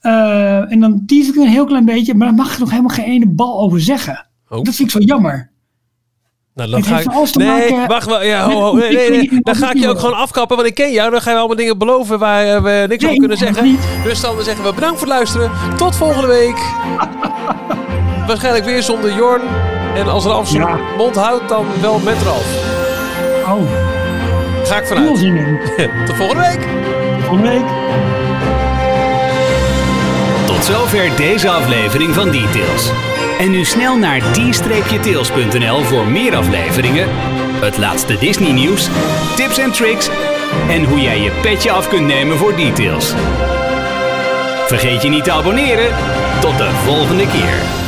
En dan tease ik een heel klein beetje, maar daar mag ik nog helemaal geen ene bal over zeggen. Oh. Dat vind ik zo jammer. Nou, dan ga ik... Nee, maken wacht wel. Ja, met ho, ho, nee, nee, Dan ga ik je ook gewoon afkappen, want ik ken jou. Dan ga je allemaal dingen beloven waar eh, we niks Nee, over kunnen zeggen. Dus dan zeggen we bedankt voor het luisteren. Tot volgende week. [LAUGHS] Waarschijnlijk weer zonder Jorn. En als Ralf zijn Ja. mond houdt, dan wel met Ralf. Oh, Ga ik vanuit. [LAUGHS] Tot volgende week. Volgende week. Tot zover deze aflevering van Details. En nu snel naar d-tails.nl voor meer afleveringen, het laatste Disney nieuws, tips en tricks en hoe jij je petje af kunt nemen voor Details. Vergeet je niet te abonneren. Tot de volgende keer.